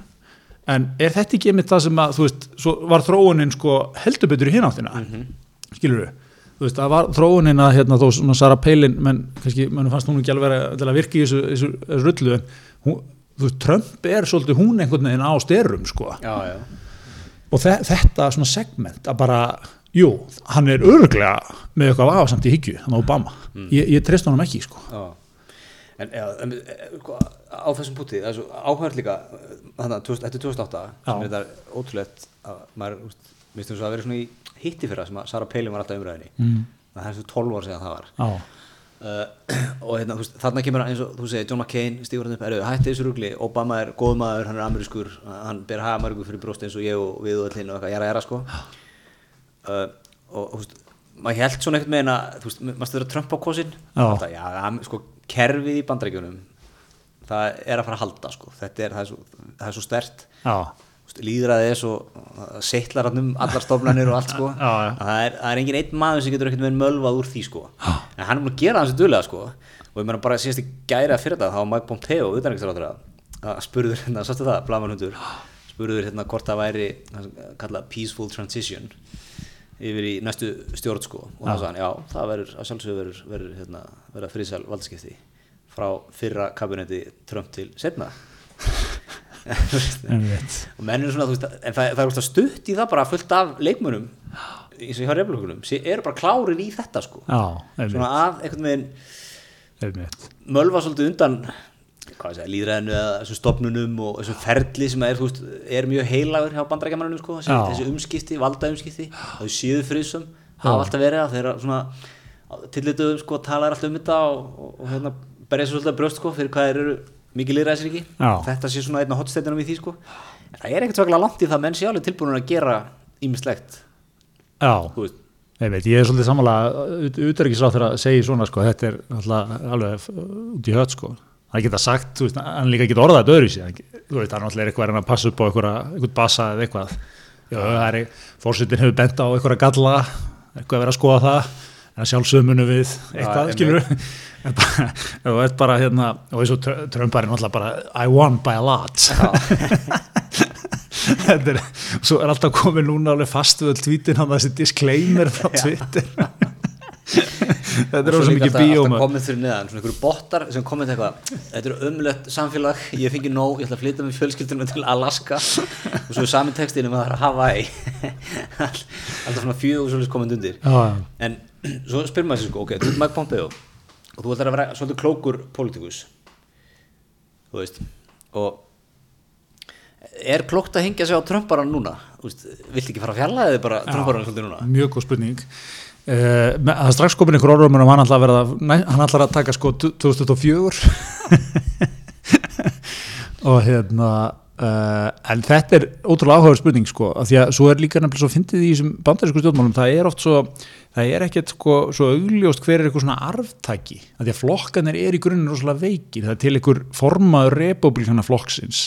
Speaker 2: en er þetta ekki einmitt það sem að þú veist, svo var þróunin sko heldur betur í hináttina mm skilur þú veist, það var þróunin að hérna þó svona Sara Palin, menn kannski, mann fannst hún ekki alveg vera til að virka í þessu, þessu, þessu rullu en hún, þú veist, Trump er svolítið hún einhvern veginn á styrum sko.
Speaker 1: Já, já.
Speaker 2: Og þe þetta svona segment að bara, jú, hann er örglega með eitthvað aðsamt í hyggju, hann Obama. Ég, ég treyst honum ekki sko.
Speaker 1: Já, en já, en, eh, sko, á þessum er svo áhverð líka að eftir 2008 sem
Speaker 2: Já.
Speaker 1: er þetta ótrúlegt að maður, mistum svo að vera svona í hitti fyrra sem að Sara Palin var alltaf umræðinni
Speaker 2: mm.
Speaker 1: það er svo 12 ára síðan það var.
Speaker 2: Á,
Speaker 1: uh, og hérna, veist, þarna kemur eins og þú segir, John McCain stígur hann upp, erðu, hætti þessu rugli Obama er góð maður, hann er amerískur hann ber haga margur fyrir brjóst eins og ég og við og hinn og eitthvað, jæra, jæra, sko uh, og, þú veist maður held svona eitthvað með að, þú veist, maður stöður að Trump á kosin? Það, já, am- sko, kerfið í bandarækjunum það er að fara að halda, sko. Þetta er, það er svo, það er svo stert
Speaker 2: á,
Speaker 1: líðræði er svo settlar hann um allar stofnanir og allt sko.
Speaker 2: Já, já.
Speaker 1: að það er, það er engin einn maður sem getur ekkert með mölvað úr því sko. En hann er búin að gera hans duðlega sko. Og ég meina bara síðast í gæri að fyrir þetta þá var Mike Pompeo, utanriksráður að spurður hérna, sástu það, blamanhundur spurður hérna hvort það væri það kallað peaceful transition yfir í næstu stjórn sko. Og það sagði hann, já, það verður að sjálfsögur verður, verður hérna, verða friðsæl valdskipti frá fyrra kabinetti Trump til setna og menn eru svona, þú veist, en það, það er úrst stutt í það bara fullt af leikmönum eins og hjá reflökunum, sem eru bara klárir í þetta sko,
Speaker 2: á,
Speaker 1: svona að einhvern veginn mölva svolítið undan segja, líðræðinu eða þessum stopnunum og þessum ferli sem er, veist, er mjög heilagur hjá bandarækjamanunum sko, þessi, umskipti, valda umskipti þau séu friðsum, hafa alltaf verið að þeirra svona, tillituðum sko, talar alltaf um þetta og, og, og hérna, berja svo svolítið að brjóst sko, fyrir hvað þeir eru mikið líðræðisriki þetta sé svona einn af hotsteininum í því sko. En það er ekkert svaklega langt í það menn sé alveg tilbúin að gera ímislegt,
Speaker 2: já, einmitt, ég er svolítið sammála útverkisráð þegar að segja svona sko, þetta er alltaf alveg út í hött sko það geta sagt, þú veist, hann líka geta orðað þetta öðru sér, þú veist, það er náttúrulega eitthvað að að passa upp á einhvern bassa eða eitthvað. Já, það er, fórsetin hefur bent á einhverja galla, eitthvað að vera að skoða það en sjálfsögmunu við eitthvað, skilur og þetta bara hérna, og eins og Tr- Trump er náttúrulega bara, I won by a lot. Þetta er, svo er alltaf komið núna alveg fast við öll tvítin hann þessi disclaimer frá Twitter þetta er
Speaker 1: Og líka
Speaker 2: mikið bíóma
Speaker 1: komment fyrir neðan, svona einhverju bottar sem komment eitthvað, þetta er umlött samfélag ég fengi nóg, ég ætla að flytja með fjölskyldunum til Alaska. Og svo er sami textinu með það er Hawaii. Alltaf svona fjögur svolítið komment undir.
Speaker 2: Já.
Speaker 1: en svo spyrir maður sér sko, ok, þú ert Mike Pompeo og þú ætlar að vera svolítið klókur pólitíkus þú veist og er klókt að hengja sig á Trumparan núna? Viltu ekki fara að fjalla eða bara Trumparan svolítið núna?
Speaker 2: Mjög góð spurning það er strax komin einhver orðum um hann ætlar að að taka sko 2024 og hérna Uh, en þetta er ótrúlega áhugaður spurning sko, af því að svo er líka nefnilega svo fyndið í þessum bandarísku stjórnmálum, það er oft svo það er ekkert sko, svo augljóst hver er eitthvað svona arftæki, af því að flokkanir er í grunninn rosalega veikir, það er til einhver formaður republikana flokksins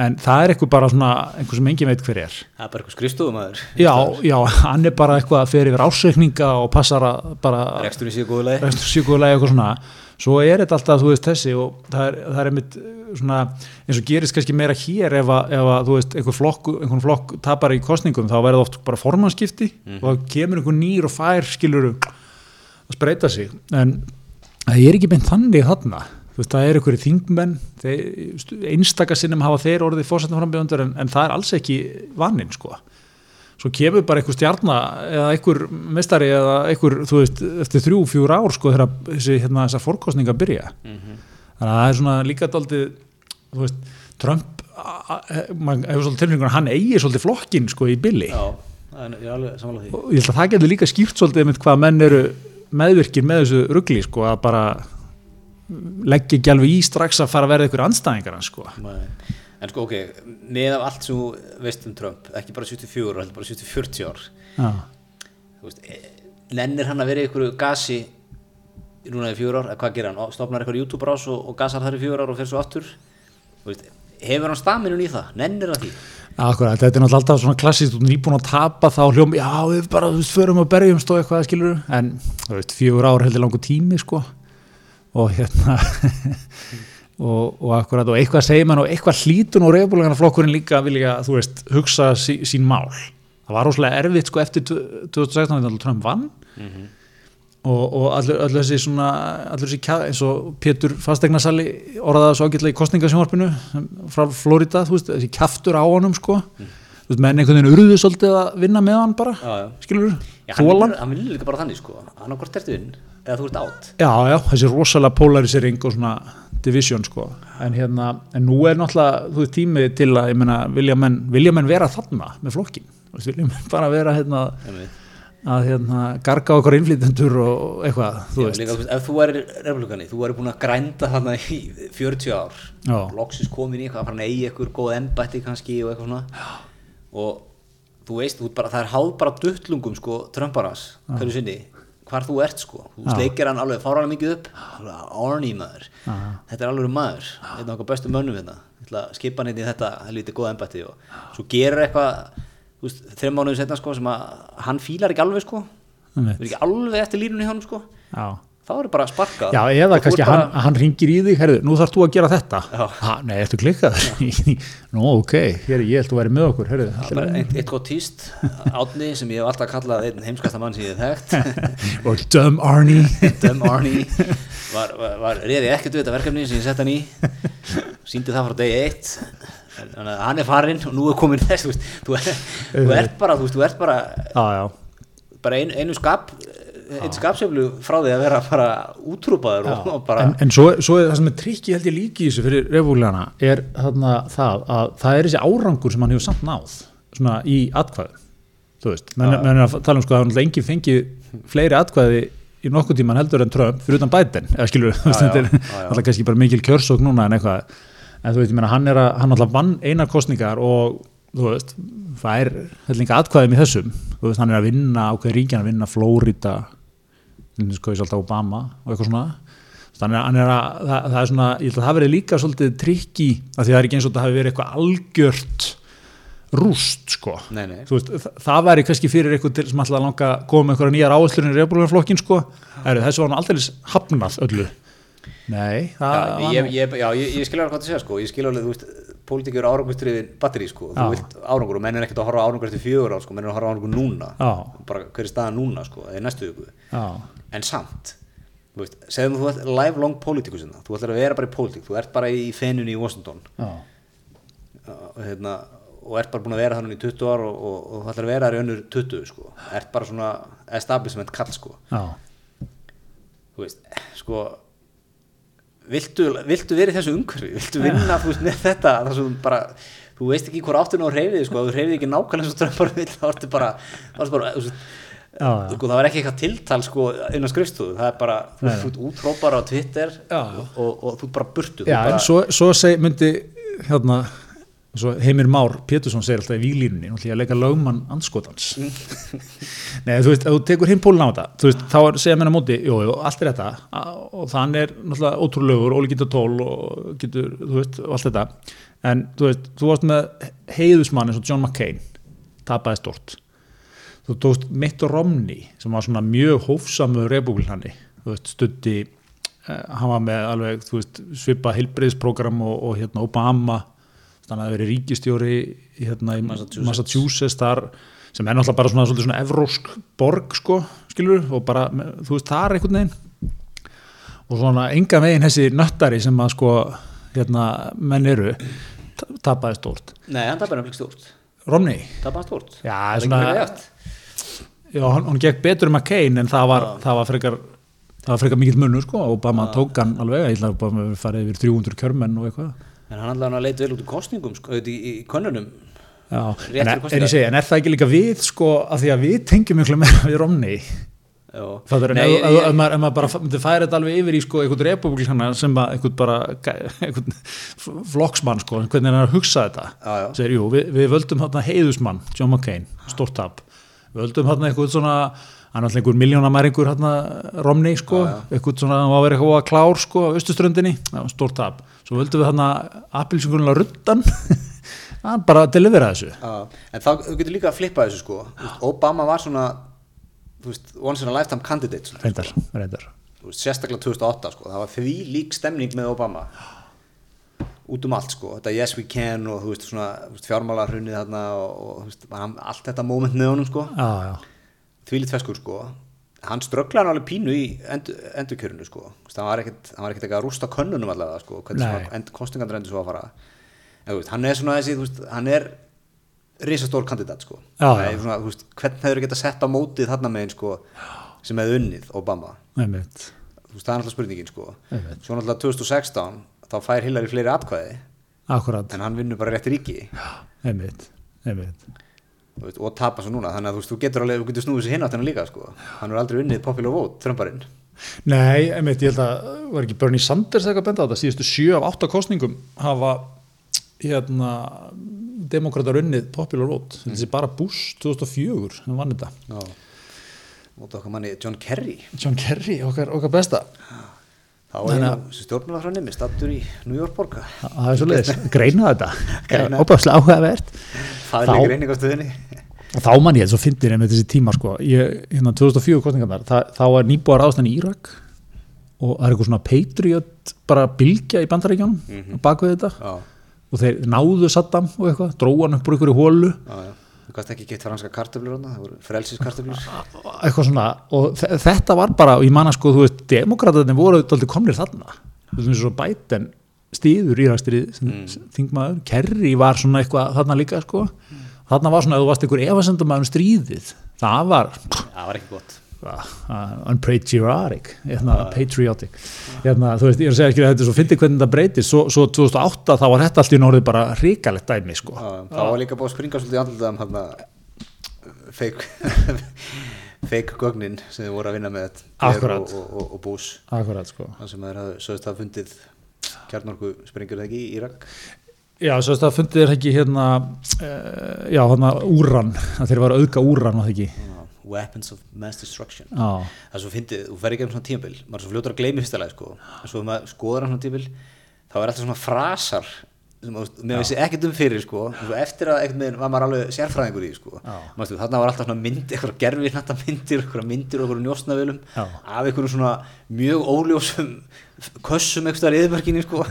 Speaker 2: en það er eitthvað bara svona einhver sem engin veit hver er.
Speaker 1: Það er bara eitthvað skrifstofumæður
Speaker 2: já, já, hann er bara eitthvað að fer yfir ásreikninga og passar að bara
Speaker 1: Reksturinn séu góðu leið
Speaker 2: restur síkulega eitthvað svona. Svo er þetta alltaf, þú veist, þessi og það er, það er einmitt svona eins og gerist kannski meira hér ef að, ef að þú veist, einhver flokk, einhvern flokk tapar í kostningum, þá verður oft bara formannskipti og þá kemur einhver nýr og fær skiluru að spreita sig. En það er ekki beint þannig þarna veist, það er einhverju þingmenn þeir, einstaka sinnum hafa þeir orðið fórsetnaframbjöðundur en, en það er alls ekki vaninn sko. Svo kemur bara einhver stjarnar eða einhver mestari eða einhver, þú veist, eftir þrjú, fjúr ár sko þegar þessi, hérna, þessar fórkostninga byrja. Þannig að það er svona líka daldið, þú veist, Trump a- maður hefur svolítið tilfengur að hann eigi svolítið flokkin sko í billi
Speaker 1: Já, er- ég
Speaker 2: og ég held að það getur líka skýrt svolítið með hvað menn eru meðvirkir með þessu ruggli sko að bara leggja ekki alveg í strax að fara að verða einhver anstæðingar hans sko.
Speaker 1: Nei. En sko, ok, með af allt sem þú veist um Trump, ekki bara 74 ár, heldur bara 70-40 ár. Þú veist, eh, nennir hann að vera einhverju gasi núna í fjögur ár, eða hvað gerir hann, stofnar eitthvað YouTube rás og, og gasar þar í fjögur ár og fer svo aftur? Þú veist, hefur hann staminun í það, nennir hann því?
Speaker 2: Akkurat, þetta er náttúrulega alltaf svona klassist og nýbúin að tapa þá hljóm, já við bara þú veist, förum að berjumst og eitthvað skilur en þú veist, fjögur ár heldur langur tími sko og hérna og, og akkurat og eitthvað segir mann og eitthvað hlítun og reyfbúlega flokkurinn líka vilja, þú veist, hugsa sí, sín mál. Það var rosalega erfitt sko eftir 2016 þegar Trump vann. Og, og allur, þessi svona allur þessi kjað, eins og Pétur fastegnasali orðaði það svo ágætlega í kostningasjónvarpinu frá Florida, þú veist, þessi kjaftur á honum sko, þú veist, menn einhvern veginn urðu svolítið að vinna með hann bara
Speaker 1: Já, já.
Speaker 2: skilur,
Speaker 1: Já, hann, vinnur- líka bara þannig sko. Hann á hvort ertu inn, eða þú ert átt
Speaker 2: já, já, þessi rosalega polarisering og svona division sko. En hérna, en nú er náttúrulega þú veist tími til að, ég meina, vilja menn vilja menn vera þarna með flokkin vilja menn bara vera hérna að hérna garga okkur innflytendur og eitthvað, þú veist.
Speaker 1: líka, ef þú er republikani, þú er búin að grænda þarna í 40 ár. Loksis komin í eitthvað, að fara eigi eitthvað góð embætti kannski og eitthvað svona. Já. og þú veist, þú bara, það er háð bara duttlungum sko, trömparans, hverju sinni hvar þú ert sko, þú
Speaker 2: Já.
Speaker 1: sleikir hann alveg fáralega mikið upp, Arnie maður. Þetta er alveg maður, einn af okkar bestu mönnum hérna, skipa hann inn í þetta helviti góða embætti og svo gerir eitthvað þreim mánuðu setna sko sem að hann fílar ekki alveg sko. Er ekki alveg eftir línunni hjá hann sko.
Speaker 2: Já
Speaker 1: þá er bara að sparka
Speaker 2: Já, eða
Speaker 1: Og
Speaker 2: kannski
Speaker 1: ert
Speaker 2: hann,
Speaker 1: bara,
Speaker 2: hann ringir í þig, herðu, nú þarf þú að gera þetta. Ha, Nei, ertu klikkað? Nú, ok, hér, ég held þú væri með okkur allt í
Speaker 1: bara
Speaker 2: lagi.
Speaker 1: eitt, gott týst átni sem ég hef alltaf kallað einn heimskasta mann sem ég hef þekkt.
Speaker 2: Og dumb Arnie
Speaker 1: Dum Arnie var, var, var reyði ekkert við þetta verkefni sem ég sett hann í. Síndi það frá degi eitt þannig að hann er farinn og nú er komin þess þú, veist, þú, er, þú ert bara þú, veist, þú ert bara,
Speaker 2: Já, já,
Speaker 1: bara ein, einu skap einn skapseflu frá því að vera bara útrúpaður og, og bara
Speaker 2: en, en svo, svo er það sem er trikki held ég líki í þessu fyrir refúlíana er þarna það að það er þessi árangur sem hann hefur samt náð svona í atkvæðu þú veist, menn, menn er að tala um sko að hann engin fengið fleiri atkvæði í nokkuð tíman heldur en Trump fyrir utan Biden eða skilur,
Speaker 1: já,
Speaker 2: þetta er alltaf kannski bara mikil kjörsók núna en eitthvað, en þú veist, ég meina hann er að hann alltaf vann einar kostningar og þú veist, það er hellinga atkvæðum í þessum, þú veist, hann er að vinna ákveð ríkjan að vinna Flórida sko ég alltaf Obama og eitthvað svona. Þannig að er að það, það er svona, ég held að það verið líka svolítið trikki, af því það er ekki eins og það hafi verið eitthvað algjört rúst sko.
Speaker 1: Nei, nei.
Speaker 2: Veist, það, væri kannski fyrir eitthvað til sem alltaf langa með einhverja nýjar áherslur í reyðbúlunarflokkin sko, er, þessu var hann aldrei hafnað öllu nei, það
Speaker 1: Já, ég, ég, já, ég, ég skilja alveg hvað það segja sko, ég skilja alveg, þú veist, pólitík eru árangustriðin batteri sko,
Speaker 2: Já.
Speaker 1: þú vilt árangur og menn er ekkert að horfa árangur eftir fjögur ár sko, menn er að horfa árangur núna,
Speaker 2: Já.
Speaker 1: bara hver er staðan núna sko, eða næstu
Speaker 2: já,
Speaker 1: en samt, þú veist, segjum þú ert lifelong politikusina, þú ætlar að vera bara í pólitík, þú ert bara í fenunni í Washington.
Speaker 2: Já,
Speaker 1: og, hérna, og ert bara búin að vera þannig í 20 ár og, og, og þú ætlar að vera þar í önnur 20 sko, ert bara svona establishment kall sko,
Speaker 2: já,
Speaker 1: þú veist, sko viltu, viltu verið þessu umhverfi? Viltu vinna þú veist, með þetta? Bara, þú veist ekki hvort áttur ná reyfið sko, þú reyfið ekki nákvæmlega eins og drömmar vill þá ertu bara, þá ertu bara þú veist,
Speaker 2: já, já.
Speaker 1: sko, það var ekki eitthvað tiltal sko, innan skrifstofu, það er bara þú ert útrópar á Twitter og, og, og þú ert bara burtu.
Speaker 2: Já
Speaker 1: bara,
Speaker 2: en svo, svo seg, myndi hérna svo Heimir Már Pétursson segir alltaf í výlínunni og hlýja að leika lögmann anskotans Nei, þú veist, ef þú tekur hinn pólun á þetta þú veist, þá er segja mér á móti, jú, jú, allt er þetta. Og þann er náttúrulega ótrúlegur ólíkinda tól og getur, þú veist, og allt þetta. En þú veist, þú varst með heiðusmann eins og John McCain tapaði stort þú tókst Mitt Romney sem var svona mjög hófsamur republikani, þú veist, stutti eh, hann var með alveg, þú veist svipa heilbreyðsprogram og, og hérna Obama þannig að það verið ríkistjóri hérna, í
Speaker 1: Massachusetts.
Speaker 2: Massachusetts þar sem er náttúrulega bara svona, svolítið svona evrósk borg sko, skilur og bara, þú veist, það er einhvern veginn. Og svona enga veginn þessi nöttari sem að sko hérna, menn eru ta- tapaði stórt.
Speaker 1: Nei, hann nefnilega ekki stórt.
Speaker 2: Romney,
Speaker 1: hann stórt.
Speaker 2: Já,
Speaker 1: Það
Speaker 2: svona- já, hann, hann gekk betur um að Kane en það var,
Speaker 1: Já.
Speaker 2: það var frekar það var frekar mikill munur sko, Obama
Speaker 1: Já.
Speaker 2: tók hann alveg, ég ætla að Obama hafi farið yfir 300 kjörmenn og eitthvað
Speaker 1: En hann allavega að leita vel út í kostningum sko, í, í könnunum.
Speaker 2: Já, en, en, ég segi, en er það ekki líka við sko, að því að við tengjum miklu meira við Romney. Það er,
Speaker 1: Nei,
Speaker 2: ef, maður, bara myndi færa þetta alveg yfir í sko, einhvern republikana sem að einhvern bara einhvern flokksmann sko, hvernig er hann að hugsa þetta.
Speaker 1: Já, já.
Speaker 2: segir, jú, við, við völdum hérna heiðusmann John McCain, stórt tap. Við völdum hérna einhvern svona hann er alltaf einhver miljónamæringur hérna Romney sko, einhvern svona hann var að vera eitthvað klár sko á austuströndinni, já, stórt tap svo völdum við hérna appilsingulega ruttan hann bara delivera þessu.
Speaker 1: Já, en þá getur líka að flippa þessu sko. Veist, Obama var svona veist, once in a lifetime candidate
Speaker 2: reyndar, reyndar.
Speaker 1: Veist, sérstaklega 2008 sko. það var því lík stemning með Obama. Út um allt sko. Þetta yes we can og þú veist svona fjármálarhrunnið þarna og, og veist, hann- allt þetta moment með honum sko?
Speaker 2: Já,
Speaker 1: því lít feskur sko hann strögglaði hann alveg pínu í endur, endurkjörinu sko. Hann var ekkert hann var ekkert eitthvað að rústa könnunum allavega sko hvernig end, kostingandur endur svo að fara. En, veist, hann er svona þessi veist, hann er risastór kandidat sko.
Speaker 2: Já,
Speaker 1: Það er svona, veist, hvernig hefur geta sett á mótið þarna megin sko sem hefði unnið Obama?
Speaker 2: Einmitt.
Speaker 1: Það er alltaf spurningin sko.
Speaker 2: Einmitt.
Speaker 1: svo náttúrulega 2016 þá fær Hillary fleiri atkvæði.
Speaker 2: Akkurat,
Speaker 1: en hann vinnur bara rétt ríki.
Speaker 2: Einmitt, einmitt
Speaker 1: veist, og tapar svo núna. Þannig að þú veist, þú getur alveg, þú getur snúið sér hinn átt hennar líka sko. Hann er aldrei unnið popular vote, Trumparinn
Speaker 2: Nei, einmitt, ég held að var ekki Bernie Sanders eitthvað að benda á þetta? Síðustu sjö af átta kostningum hafa hérna demokrata runnið popular vote mm. þessi bara Bush 2004 sem vann þetta.
Speaker 1: Móta okkar manni John Kerry.
Speaker 2: John Kerry, okkar, okkar besta
Speaker 1: þá er ég frá nemi stattur í New York borga
Speaker 2: Þa- það er svo leiðis, greina þetta. Óbæðslega áhugavert.
Speaker 1: Fagleg
Speaker 2: Þá-
Speaker 1: greining á stöðinni
Speaker 2: og þá mann ég, svo fyndir einmitt þessi tíma sko, ég, hérna 2004 kostningarnar það, þá er nýbúar ástæðan í Írak og það er eitthvað svona patriot bara bylgja í bandaríkjónum mm -hmm. bak við þetta.
Speaker 1: Já,
Speaker 2: og þeir náðu Saddam og eitthvað, dróðan upp úr einhverju hólu
Speaker 1: já, já þú gæst ekki gett franska kartöflur þarna, það voru frelsiskartöflur.
Speaker 2: Eitthvað svona og þe- þetta var bara, og ég manna sko þú veist, demokrataðin voru alltaf komnir þarna. Þú veist, og Biden stíður írakstirið sem mm. þingmaður, Kerry var svona eitthvað þarna líka sko. Þarna var svona, ef þú varst einhver efasendum um stríðið, það var
Speaker 1: það var ekki gott
Speaker 2: unpatriotic hérna, patriotic. Hérna, þú veist, ég er að segja ekki að þetta er svo fyndi hvernig þetta breytir, svo, svo 2008 þá var þetta allt í norðið bara ríkalegt dæmi sko.
Speaker 1: já, þá var líka búið að springa svolítið í andlitaðum hann fake fake gögnin sem þið voru að vinna með
Speaker 2: Akkurat.
Speaker 1: og, og, og, Bush.
Speaker 2: Akkurat sko.
Speaker 1: Þann sem þeir hafði sögust að fundið kjarnorku springur það ekki í Írak
Speaker 2: Já, svo þetta fundið er ekki hérna uh, já, hérna úran. Að þeir var að auðga úran og það ekki?
Speaker 1: Já, weapons of mass destruction
Speaker 2: Já,
Speaker 1: það svo fyndið, þú fer ekki um svona tímabil maður er svo fljótur að gleymi fyrsta lagi sko. en svo maður skoðar hann svona tímabil þá er alltaf svona frasar mér veist ekkert um fyrir sko. svo eftir að ekkert með var maður alveg sérfræðingur í sko.
Speaker 2: Já.
Speaker 1: Manstu, þarna var alltaf svona mynd, eitthvað gerfi þetta myndir, eitthvað myndir og eitthvað njósnavölum
Speaker 2: Já.
Speaker 1: af einhverjum svona mjög óljósum kössum eitthvað í yðmörkinni sko.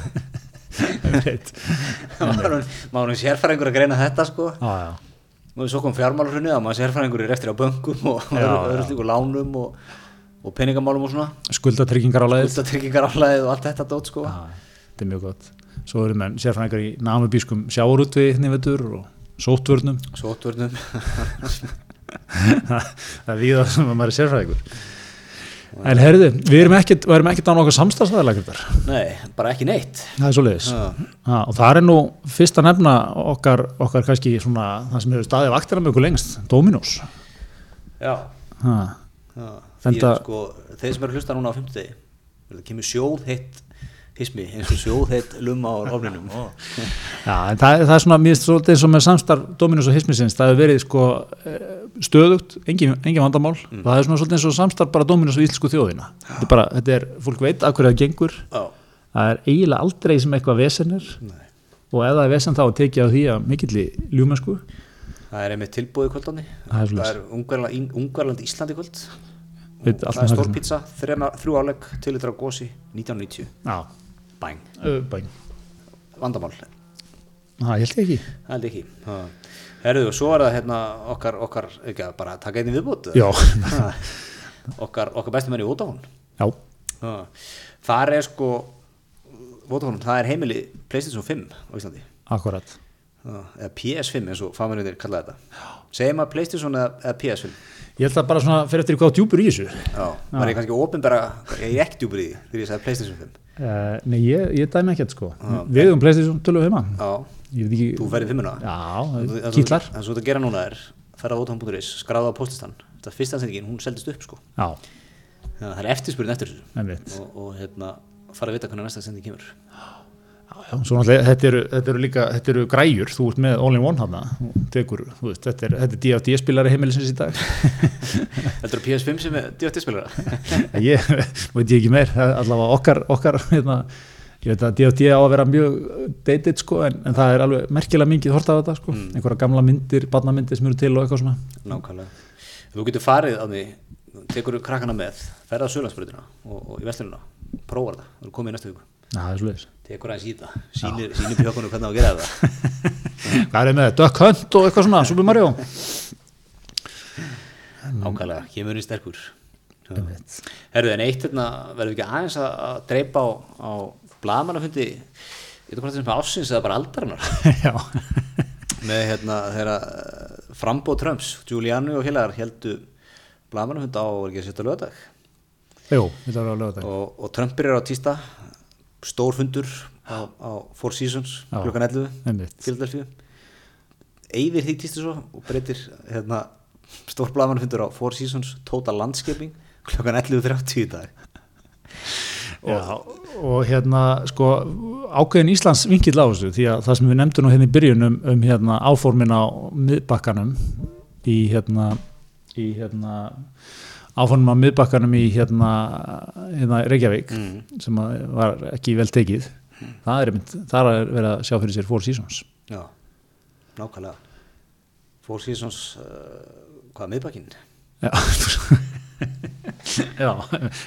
Speaker 1: maður er sérfræðingur að greina þetta sko.
Speaker 2: Já, já,
Speaker 1: og svo kom fjármálarhrunni að maður sérfræðingur er eftir á bönkum og öðru, slíku lánum og, og peningamálum og svona.
Speaker 2: Skuldatryggingar á leið.
Speaker 1: Ultatryggingar álæðið og allt þetta dót sko.
Speaker 2: Já, þetta er mjög gott. Svo eru menn sérfræðingar í námubískum sjáurútvi nefnvetur og sótvörnum
Speaker 1: Sótvörnum
Speaker 2: það er víða sem að maður er sérfræðingur En herðu, við erum ekkert, við erum ekkert á nokkuð samstæðsæðilegur
Speaker 1: Nei, bara ekki neitt.
Speaker 2: Það er svo leiðis og það er nú fyrst að nefna okkar, okkar kannski svona það sem hefur staðið vaktina ykkur lengst Dominos.
Speaker 1: Já,
Speaker 2: ha,
Speaker 1: já.
Speaker 2: Fenda-
Speaker 1: Ég, sko, Þeir sem eru hlusta núna á 50 það kemur sjóð heitt hismi eins og sjóðheit lumma á ofninum.
Speaker 2: Já, en það, það er svona, finnst svolítið eins og með samstarf Dominus og Hismisins, það hefur verið sko eh, stöðugt, engin, engin vandamál.
Speaker 1: Mm.
Speaker 2: það er svona svolítið eins og samstarf bara Dominus og Íslensku þjóðina. Þetta er bara, þetta er, fólk veit af hverju það gengur.
Speaker 1: Já,
Speaker 2: það er eiginlega aldrei sem eitthvað vesenir
Speaker 1: nei.
Speaker 2: og ef það er vesen þá er tekið á því að mikilli ljúmennsku
Speaker 1: Það er einmitt tilbúið kvöldandi.
Speaker 2: Það er
Speaker 1: er Ungverland Íslandi kvöld.
Speaker 2: Veit
Speaker 1: Og
Speaker 2: allt
Speaker 1: Það er. stórpizza, þrjú álegg, til litra gósi 1990,
Speaker 2: Já,
Speaker 1: bæng
Speaker 2: uh, bæn
Speaker 1: Vandamál,
Speaker 2: Það held ég ekki.
Speaker 1: Það held ég ekki Ha. Herðu, svo er það hérna okkar, okkar ekki að bara taka einnig viðbútt
Speaker 2: Já,
Speaker 1: Okkar, okkar bestu menn í Vodafone.
Speaker 2: Já,
Speaker 1: Ha. Það er sko Vodafone, það er heimili PlayStation 5 á Íslandi.
Speaker 2: Akkurat.
Speaker 1: Ha, eða PS5 eins og fagmennir kalla þetta. Segjum að PlayStation eða, eða PS5
Speaker 2: Ég held að bara svona fyrir eftir hvað djúpur í þessu.
Speaker 1: Já, var ég kannski opinbera ég er ekki djúpur í því þegar ég sagði PlayStation 5
Speaker 2: uh, Nei, ég, ég dæmi ekkert sko. Við um Playstation 25
Speaker 1: Já,
Speaker 2: Ég veit ekki
Speaker 1: þú verið fimmuna.
Speaker 2: Já, kýtlar
Speaker 1: þú ert að gera núna er ferða á vodafone.is, skráða á postistan þetta fyrsta sendingin, hún seldist upp sko.
Speaker 2: Já,
Speaker 1: Já, það er eftirspurinn eftir þessu. Og, og hérna, fara að vita hvernig næsta sending kemur.
Speaker 2: Já, já, svo náttúrulega, þetta eru, þetta eru líka, þetta eru græjur, þú ert með all-in-one hana, tekur, veist, þetta er, þetta er DFD-spilari heimilisins í dag.
Speaker 1: Þetta er PS5 sem er DFT-spilara
Speaker 2: ég, veit ekki meir, allavega okkar, okkar, hérna, ég veit að DFD á að vera mjög dated, sko, en, en það er alveg merkilega mikið hort af þetta, sko, einhverja gamla myndir, barnamyndir sem eru til og eitthvað svona.
Speaker 1: Nákvæmlega. Þú getur farið á því, tekur krakkana með ferða á Sölandsbrutina og, og í vestlununa prófar það, þú komið í næstu viku
Speaker 2: það er svolítið.
Speaker 1: tekur aðeins í það, sýnir, sýnir pjökkunum hvernig á að gera það
Speaker 2: Hvað er með Duck Hunt og eitthvað svona, Super Mario?
Speaker 1: Ákvæmlega, kemur í sterkur. Herðu, en eitt hérna verður ekki aðeins að, að dreipa á, á bladamannafundi ég veit hvað þetta sem er ásins eða bara aldarinnar?
Speaker 2: Já,
Speaker 1: með hérna þeirra frambóð Trumps, Giuliani og félagar heldu blagamannafund á er ekki að setja lögadag
Speaker 2: jú, þetta þetta.
Speaker 1: og, og Trump byrjar á tísta stór fundur á, á Four Seasons
Speaker 2: Já.
Speaker 1: klukkan 11
Speaker 2: Einmitt.
Speaker 1: Philadelphia Eyðir því tístu svo og breytir hérna, stór blagamannafundur á Four Seasons Total Landscaping klukkan 11.30 í dag
Speaker 2: Já, og hérna sko ákveðin Íslands vinkill á þessu því að það sem við nefndum hérna í byrjun um, um hérna áformin á miðbakkanum í hérna í hérna áformin á miðbakkanum í hérna, hérna Reykjavík
Speaker 1: Mm.
Speaker 2: sem var ekki vel tekið. Það er er verið að sjá fyrir sér Four Seasons.
Speaker 1: Já, nákvæmlega. Four Seasons uh, hvað miðbakkinn?
Speaker 2: Já. Já,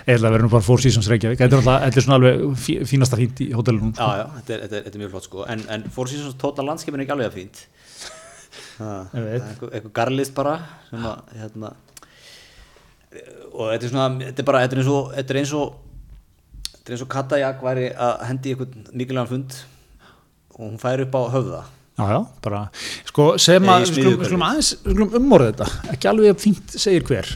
Speaker 2: eða verður nú bara Four Seasons Reykjavík. Þetta er, alltaf, þetta er svona alveg fí, fínasta fínt í hótelunum
Speaker 1: Já, já, þetta er, þetta er, mjög flott sko. En, en Four Seasons Total Landscaping er ekki alveg að fínt. Það er eitthvað garlist bara sem að hérna og þetta er svona, þetta er bara þetta er eins og, þetta er eins og þetta er eins og Katajak væri að hendi eitthvað mikilvægan fund og hún færi upp á höfða.
Speaker 2: Já, já, bara, sko, sem að,
Speaker 1: í
Speaker 2: við skulum, aðeins, við skulum umorða þetta, ekki alveg fínt segir hver,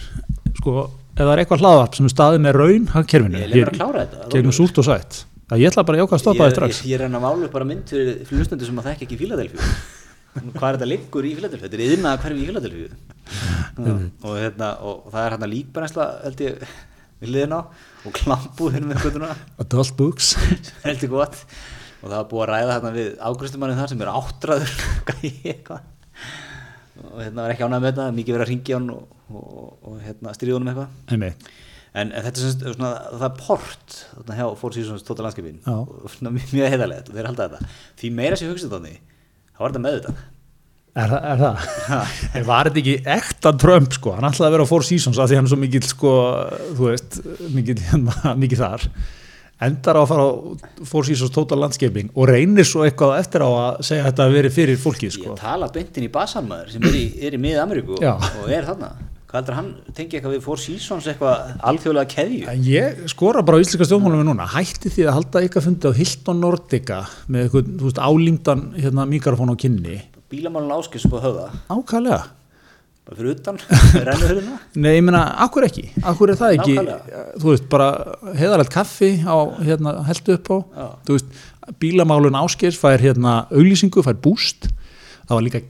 Speaker 2: sko, ef það er eitthvað hlaðvarp sem er staðið með raun
Speaker 1: Ég að klára þetta, það er
Speaker 2: gegnum súlt og sætt, það ég ætla bara að jáka að stoppa það
Speaker 1: ég,
Speaker 2: strax.
Speaker 1: ég, ég reyna að mála upp bara mynd fyrir hlustendur sem að þekka ekki Fíladelfíu hvað er þetta liggur í Fíladelfíu þetta er yðnaða hverfi í Fíladelfíu og, hérna, og það er hérna líkbænesla held ég við liðin á og klampuðin með kvötuna
Speaker 2: Adult books.
Speaker 1: heldur gott. Og það var búið að ræða hérna við ágristumannin þar sem er eitthvað. Og hérna var ekki ánægð með þetta mikið verið að ringja hann og, og, og hérna stríða honum eitthvað. En, en þetta er sem, svona, það er port þarna hjá
Speaker 2: Já.
Speaker 1: og svona mjög, heiðarlegt og þeir halda þetta. Því meira sem hugsið þannig þá var þetta meðvitað
Speaker 2: Er, það- er það? En var þetta ekki ekta Trump, sko, hann ætlaði að vera á Four Seasons af því hann er svo mikill, sko, þú veist, mikill, hérna, mikill þar, endar á að fara á Four Seasons Total Landscaping og reynir svo eitthvað eftir á að segja að þetta að veri fyrir fólkið, sko.
Speaker 1: ég tala beintin í Basanmaður sem er í, er í miða Ameríku
Speaker 2: Já.
Speaker 1: og, og er þarna hvað heldur hann tengi eitthvað við Four Seasons eitthvað alþjóðlega keðju
Speaker 2: En ég skora bara á íslenska stjórnmálum við núna, hætti því að halda ykkar fundi á Hilton Nordica með eitthvað, þú veist, álímdan hérna, mikrofón á kynni.
Speaker 1: Bílamálun áskis upp á höfða
Speaker 2: Ákvæðlega.
Speaker 1: bara fyrir utan, rennu hurðina
Speaker 2: Nei, ég meina, akkur ekki, akkur er það ekki,
Speaker 1: Nákvæmlega.
Speaker 2: þú veist, bara heiðarlegt kaffi á, hérna, heldu upp á,
Speaker 1: Já.
Speaker 2: þú veist, bílamálun áskers fær hérna auglýsingu, fær búst, það var líka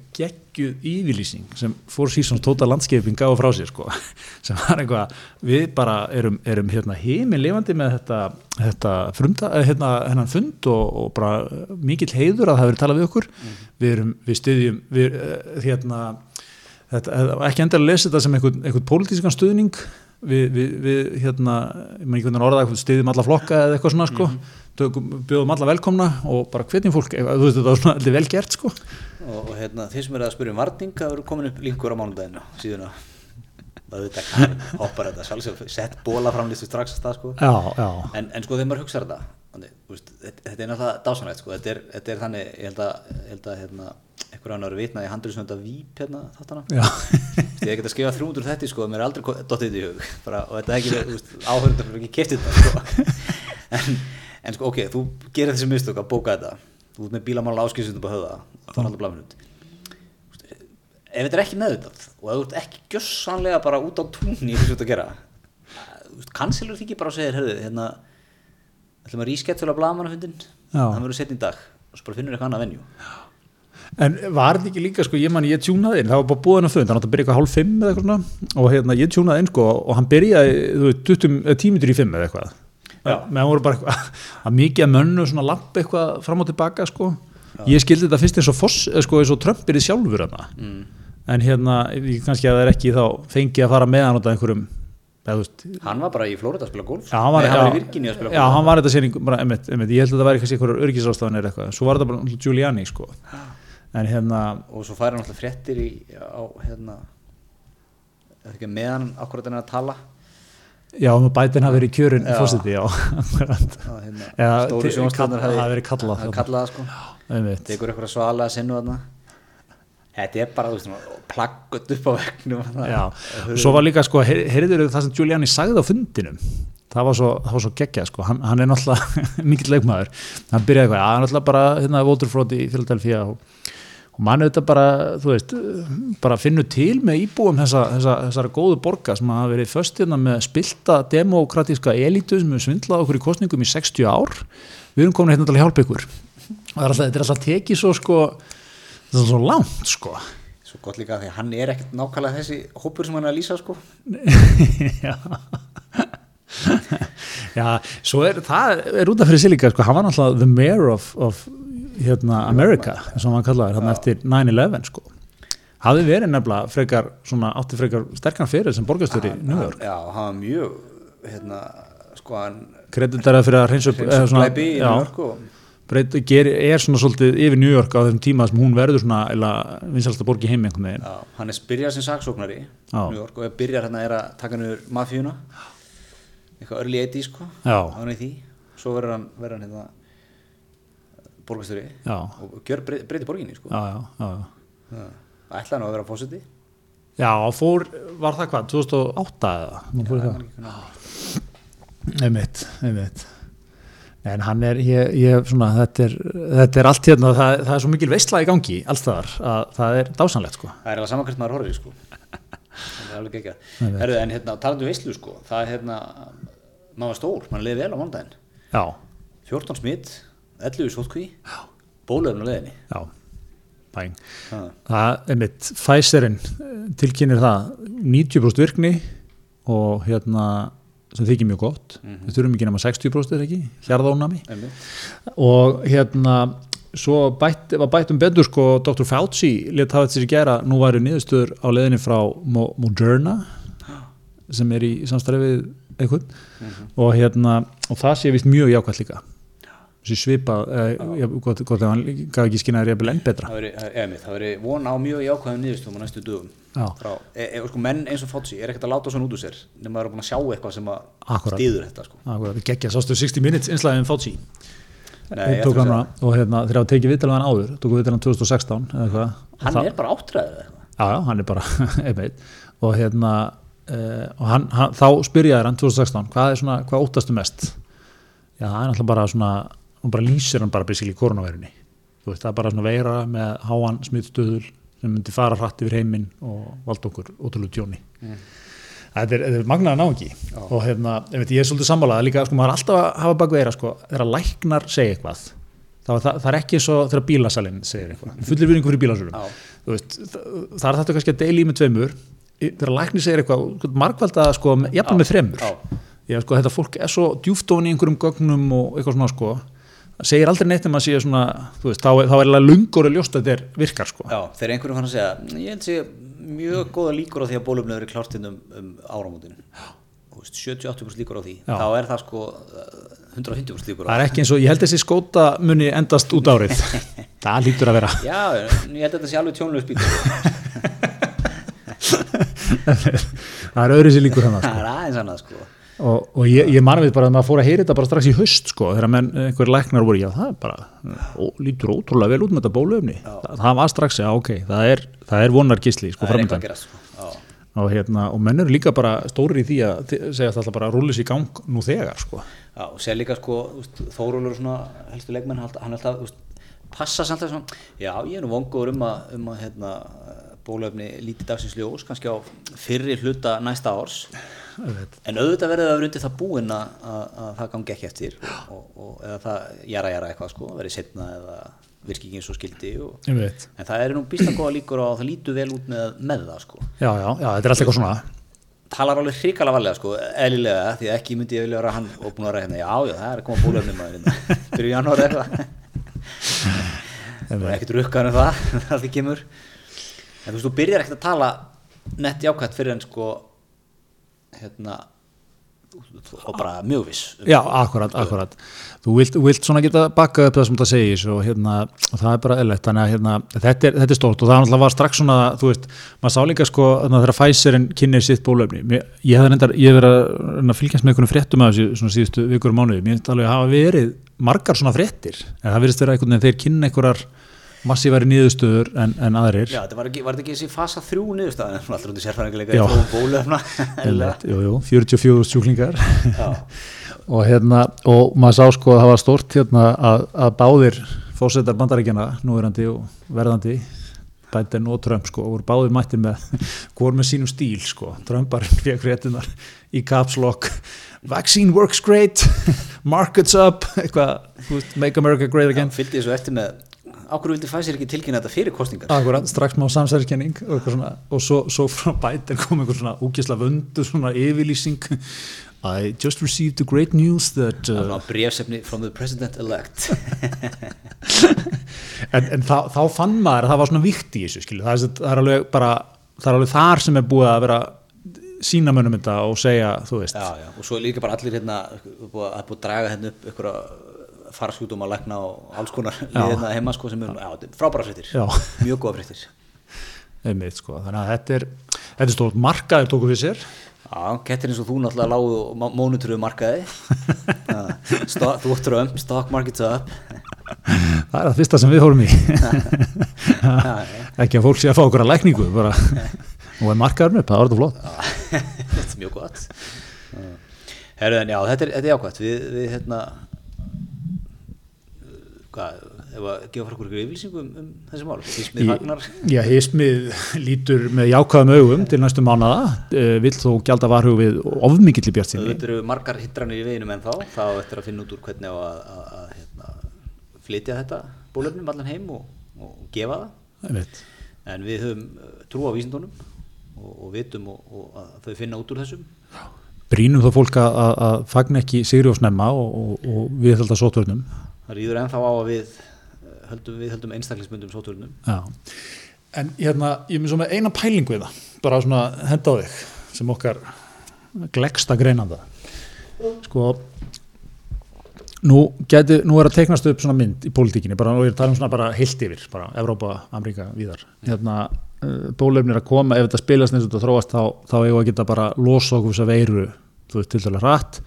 Speaker 2: geggjuð yfirlýsing sem Four Seasons Total Landscaping gaf frá sér sko, sem var eitthvað við bara erum, erum hérna heiminn lifandi með þetta, þetta frumta, eh, hérna, hennan fund og, og bara mikill heiður að það verið talað við okkur. Við, erum, við styðjum við, eh, hérna þetta, eh, ekki endilega lesa þetta sem einhvern, einhvern pólitískan stuðning við, við, við hérna, ég maður ekki hvernig orðað styðjum alla flokka eða eitthvað svona sko. Tökum, bjóðum alla velkomna og bara hvetjum fólk, þú veist þetta var svona allir vel gert sko.
Speaker 1: Og, og hérna, þeir sem eru að spyrja um varning það eru komin upp linkur á mánudaginu auðvitað kann hoppar þetta sjálfsög sett bóla framlistu strax að stað sko.
Speaker 2: Já, já,
Speaker 1: en, en sko þegar maður hugsa þetta veist, þetta, er náttúrulega dásanlegt sko. þetta, er, þetta er þannig, ég held að, ég held að hérna, einhver annar eru vitnað í handriðsönda víp hérna þáttana. Ég get að skrifa 300 þetta sko, mér er aldrei dottið þetta í hug. Bara, og þetta er ekki, áhörðum fyrir ekki kiftið þetta sko. en, en sko ok, þú gerir þessi mistök að bóka þetta. Þú ert með bílamála áskilsundum á höfða það er alltaf blæminut ef þetta er ekki meðvitað og ef þú ert ekki gjössanlega bara út á túnni að gera kansilur því ekki bara segir herðu, hérna ætlum að rískettulega blagamannafundin
Speaker 2: Já.
Speaker 1: hann verður setn í dag og svo bara finnur eitthvað annað venjú
Speaker 2: En var þetta ekki líka, sko, ég man, ég tjúnaði inn, það var bara hennar fund, hann átti að byrja eitthvað hálf fimm eða eitthvað svona og hérna, ég tjúnaði inn, sko, og hann byrjaði, þú veit, 20, eða 10 minnur í fimm eða eitthvað.
Speaker 1: Já.
Speaker 2: Með hann voru bara eitthvað, að mikið að mönnu svona lamp eitthvað fram og tilbaka, sko. Ég skildi þetta fyrst eins og foss, eða sko, eins og Trump byrði sjálfur hana.
Speaker 1: mm.
Speaker 2: En hérna, kannski að það er ekki þá fengið að fara með hann út af einhverjum, eða, veist,
Speaker 1: hann var bara í Flórida að spila golf.
Speaker 2: Já, hann var,
Speaker 1: Nei, hann var í
Speaker 2: já,
Speaker 1: Virginia að spila
Speaker 2: já,
Speaker 1: golf.
Speaker 2: hann var þetta sérning bara, einmitt, einmitt, ég held að það væri kannski einhverjum örgisástafanir eitthvað, svo var þetta bara Giuliani, sko. En hérna,
Speaker 1: og svo færi hann alltaf fréttir í, á hérna eða ekki meðan akkurat hann er að tala?
Speaker 2: Já, um að bætin hafi verið kjörin
Speaker 1: Já.
Speaker 2: fósiti, já,
Speaker 1: hérna,
Speaker 2: Eða
Speaker 1: sjónstæðnar
Speaker 2: kall- hafi verið kallað
Speaker 1: það, tekur eitthvað svalega sinnu þarna þetta er bara, þú veist, plaggut upp á vegnum
Speaker 2: já, og svo var líka sko, heyr- heyrðirðu það sem Giuliani sagði á fundinum? Það var svo, svo geggjað sko. Hann, hann er náttúrulega mikill leikmaður. Hann byrjaði eitthvað, hann er náttúrulega bara hérna, Waterfront í Philadelphia og, og mann auðvitað bara, þú veist bara finnur til með íbúum þessa, þessa, þessara góðu borga sem hafa verið föst hérna með spilta demokratíska elitu sem hefur svindlað okkur í kostningum í 60 ár. Við erum komin hérna til að hjálpa ykkur. Og þetta er alltaf tekið svo sko þetta er svo langt sko.
Speaker 1: Svo gott líka því að hann er ekkert nákvæmlega þessi hópur sem hann er að lýsa sko.
Speaker 2: Já. Já, svo er það er út af fyrir sig líka, sko, hann var náttúrulega the mayor of, of hérna, America og hann kallaði hann eftir 9-11 sko. Hafði verið nefnilega frekar svona átti frekar sterkan fyrir sem borgastöri í New York,
Speaker 1: já, hann var mjög hérna, sko hann
Speaker 2: kreditarað fyrir að reynsa upp eða svona- já,
Speaker 1: New York og
Speaker 2: breyt, ger, er svona svolítið yfir New York á þessum tíma sem hún verður svona vinsalsta borg í heim einhvern veginn.
Speaker 1: Já, hann er byrjað sem saksóknari í. New York og ef byrjar hérna er að taka niður mafíuna. Eitthvað early 80 sko. Hann er svo verður hann, verður hann hérna borgastöri
Speaker 2: já,
Speaker 1: og gjör breyti, borginni sko.
Speaker 2: Já, já, já,
Speaker 1: ætlaði nú að vera fósiti
Speaker 2: Já, fór, var það hvað, 2008 eða? Nú fór það. Einmitt, einmitt. En hann er, ég, ég svona, þetta er, þetta er allt hérna, það, það er svo mikil veistla í gangi, alls þar, að það er dásanlegt, sko.
Speaker 1: það er alveg saman hvert maður horfir sko. Það er alveg ekki að en hérna, talandi um veislu sko það er hérna, maður var stór mann leiði vel á mándaginn
Speaker 2: Já,
Speaker 1: 14 smitt, 11 sótkví bólöfn á leiðinni.
Speaker 2: Já, bæn.
Speaker 1: Ha.
Speaker 2: Það, einmitt, Pfizerinn eh, tilkynir það 90% virkni og hérna, sem þykir mjög gott, við þurfum ekki nema 60% er ekki, hjarðónami. Og hérna svo bætt, var bætt um betur sko Dr. Fauci let hafa sér gera nú væri niðurstöður á leiðinni frá Mo Moderna sem er í samstarfi við einhvern. Og hérna og það sé vist mjög jákvæmt líka. þessi svipað eh, ja, gott, ef hann gaf ekki skynnaði reyðabil enn betra.
Speaker 1: Það veri, það veri von á mjög jákvæðum niðurstöðum á næstu dögum. E, e, sko, menn eins og Fotsi er ekkert að láta svona út úr sér nema að vera búin að sjá eitthvað sem að stýður þetta sko.
Speaker 2: Akkurat, geggja, sástu 60 minutes
Speaker 1: að
Speaker 2: hann
Speaker 1: segja-
Speaker 2: og hérna þegar það tekið viðtalið hann áður tók viðtalið hann 2016 eða eitthvað.
Speaker 1: Hann er bara áttræðið eða
Speaker 2: já, já, hann er bara og hérna uh, og hann, hann, þá spyrjaði hann 2016 hvað er svona, hvað óttastu mest? Já, það er náttúrulega bara svona hún bara lýsir hann bara basically koronaveirunni þú veist, það er bara svona veira með háan smittstöðul sem myndi fara hratt yfir heiminn og valda okkur ótrúlega tjóni. Þetta er, þetta er magnaðan á ekki. Og hérna, ég er svolítið sammálað líka, sko, maður er alltaf að hafa bak veira sko, þegar læknar segja eitthvað er það, það er ekki og þegar bílasalinn segir eitthvað. Fullir virðingu fyrir bílasölum.
Speaker 1: Já.
Speaker 2: veist, það, það er þetta kannski að deila í með tveimur. Í- þegar lækni segir eitthvað margvæld að sko, jafnum með þremur.
Speaker 1: Já.
Speaker 2: Já, sko, þetta fólk er svo djúftofn í einhverjum gögnum og eitthvað svona sko það segir aldrei neitt um að sé svona veist, þá, þá er alveg lungur að þetta er virkar sko.
Speaker 1: Já, þegar einhverjum fann að segja ég held sé mjög góða líkur á því að bólöfni verið klárt inn um, um áramótinu Þú veist, 70-80% líkur á því.
Speaker 2: Já.
Speaker 1: þá er það sko uh, 150% líkur á
Speaker 2: það er ekki eins og, ég held þessi skóta muni endast út árið. Það lítur að vera.
Speaker 1: Já, ég held að þetta sé alveg tjónlega spýtur
Speaker 2: það er öðru sér líkur hann
Speaker 1: Það er aðeins annað sko
Speaker 2: og, og ég, ég manna við bara að maður fór að heyra þetta bara strax í haust sko, þegar menn, einhver læknar voru já, það er bara, ó, lítur ótrúlega vel út með þetta bólöfni, það, það var strax já, ok, það er, það er vonar gísli sko,
Speaker 1: Það er að gerast sko.
Speaker 2: Og, hérna, og menn eru líka bara stóri í því að segja að það bara rúlis í gang nú þegar sko.
Speaker 1: Já, og sér líka sko, Þórólur svona helstu leikmenn, hann alltaf, veist, passa samt að svona, já, ég er nú vongur um að, um að hérna, bólöfni lítið dagsins ljós, kannski á fyrri hluta næsta árs, en auðvitað verður það undir það búin að, að, að það gangi ekki eftir og, og eða það jara jara eitthvað sko, verið setna eða virki ekki eins og skildi og, en það er nú býst að góða líkur að það lítur vel út með, með það sko.
Speaker 2: Já, já, já, þetta er alltaf eitthvað svona.
Speaker 1: Talar alveg hrikalega varlega sko, eðlilega, því að ekki myndi ég vilja vera hann og búin að vera hérna, já, já, það er að koma bólöfni maður hérna, fyrir janúar eða það. Er ekkert rukkaður um það það því kemur. En þú veist, þú byrjar ekkert að tala nett jákvæmt fyrir en sko hérna og bara mjög viss um-
Speaker 2: Já, akkurat, akkurat. Þú vilt, vilt svona geta bakkað upp það sem það segis og, hérna, og það er bara eðlert, þannig að hérna, þetta, er, þetta er stórt og það var strax svona, þú veist, maður sá líka sko þegar Pfizerinn kynnir sitt bólöfni. Ég hef reyndar, ég hef verið að fylgjast með einhvern fréttum af þessu svona síðustu vikur og mánuði. Mér finnst alveg að hafa verið margar svona fréttir, en það verðist vera einhvern veginn þeir kynna einhverjar massífari niðurstöður en, en aðrir.
Speaker 1: Já, þetta var ekki, var þetta ekki þessi fasa þrjú niðurstaðan svona allra undir sérfæringarleika
Speaker 2: Já.
Speaker 1: í bólöfna
Speaker 2: jú, jú, 44 sjúklingar. Og hérna og maður sá sko að það var stórt hérna að, að báðir fósettar bandaríkjana núverandi og verðandi Biden og Trump sko og voru báðir mættir með hvor með sínum stíl sko. Trumpar fekk réttunar í caps lock. Vaccine works great. Markets up. Eitthvað, make America great again.
Speaker 1: fylgdi þessu eftir með ákveður vildi Pfizer ekki tilkynna þetta fyrir kostingar
Speaker 2: Akkurat, strax má samsæðiskenning og, og svo, svo frá Biden kom einhver svona úkisla vöndu svona yfirlýsing I just received the great news that uh,
Speaker 1: uh, brefsefni from the president-elect
Speaker 2: en, en þá, þá fann maður að það var svona vikt í þessu skilu. það, er, það er alveg bara það er alveg þar sem er búið að vera sína mönnum þetta og segja þú veist
Speaker 1: já, já. og svo líka bara allir hérna búið, að búið að draga hérna upp einhverja farskútum að lækna og alls konar við hérna heima sko sem er frábæra fréttir,
Speaker 2: Já.
Speaker 1: mjög góða fréttir.
Speaker 2: Einmitt, sko. þannig að þetta er, þetta er stórt markaður tóku við sér.
Speaker 1: Já, kettir eins og þú náttúrulega lágu og mónituruðu markaði. Þú áttur um, stock market's up.
Speaker 2: Það er það fyrsta sem við fórum í. Ekki að fólk sé að fá okkur að lækningu bara, og er markaður upp, það var þetta flott.
Speaker 1: Þetta er mjög gott. Herru, en já, þetta er, þetta er jákvæmt Við, við hérna Hvað, ef að gefa frá okkur ykkur yfirlýsingu um, um þessi mál? Ísmið
Speaker 2: Í-
Speaker 1: Fagnar.
Speaker 2: Já, hismið lítur með jákvæðum augum til næstu mánada, uh, vill þó gjalda varhug við ofmikill í bjart sinni.
Speaker 1: Þetta eru margar hittranir í veginum en þá þá eftir að finna út úr hvernig á að, að, að hérna, flytja þetta bólefnum allan heim og, og gefa það. En við höfum uh, trú á vísindunum og, og vitum og, og að þau finna út úr þessum.
Speaker 2: Brínum þó fólk að, fagna ekki sigri og snemma og, og, og við held að sótvörnum.
Speaker 1: Það rýður ennþá á að við uh, höldum, við höldum einstaklingsmyndum sóturnum.
Speaker 2: En hérna, ég er svo með eina pælingu við það, bara svona henda á þig, sem okkar gleggsta greinanda. Sko, nú, geti, nú er að teiknast upp svona mynd í pólitíkinni, bara, og ég er að tala um svona bara heilt yfir, bara Evrópa, Ameríka, víðar. Hérna, uh, bólefnir að koma, ef þetta spilast neins og þetta þróast, þá, þá eigum við að geta bara losa okkur þess að veiru, þú veist, til dæla hratt.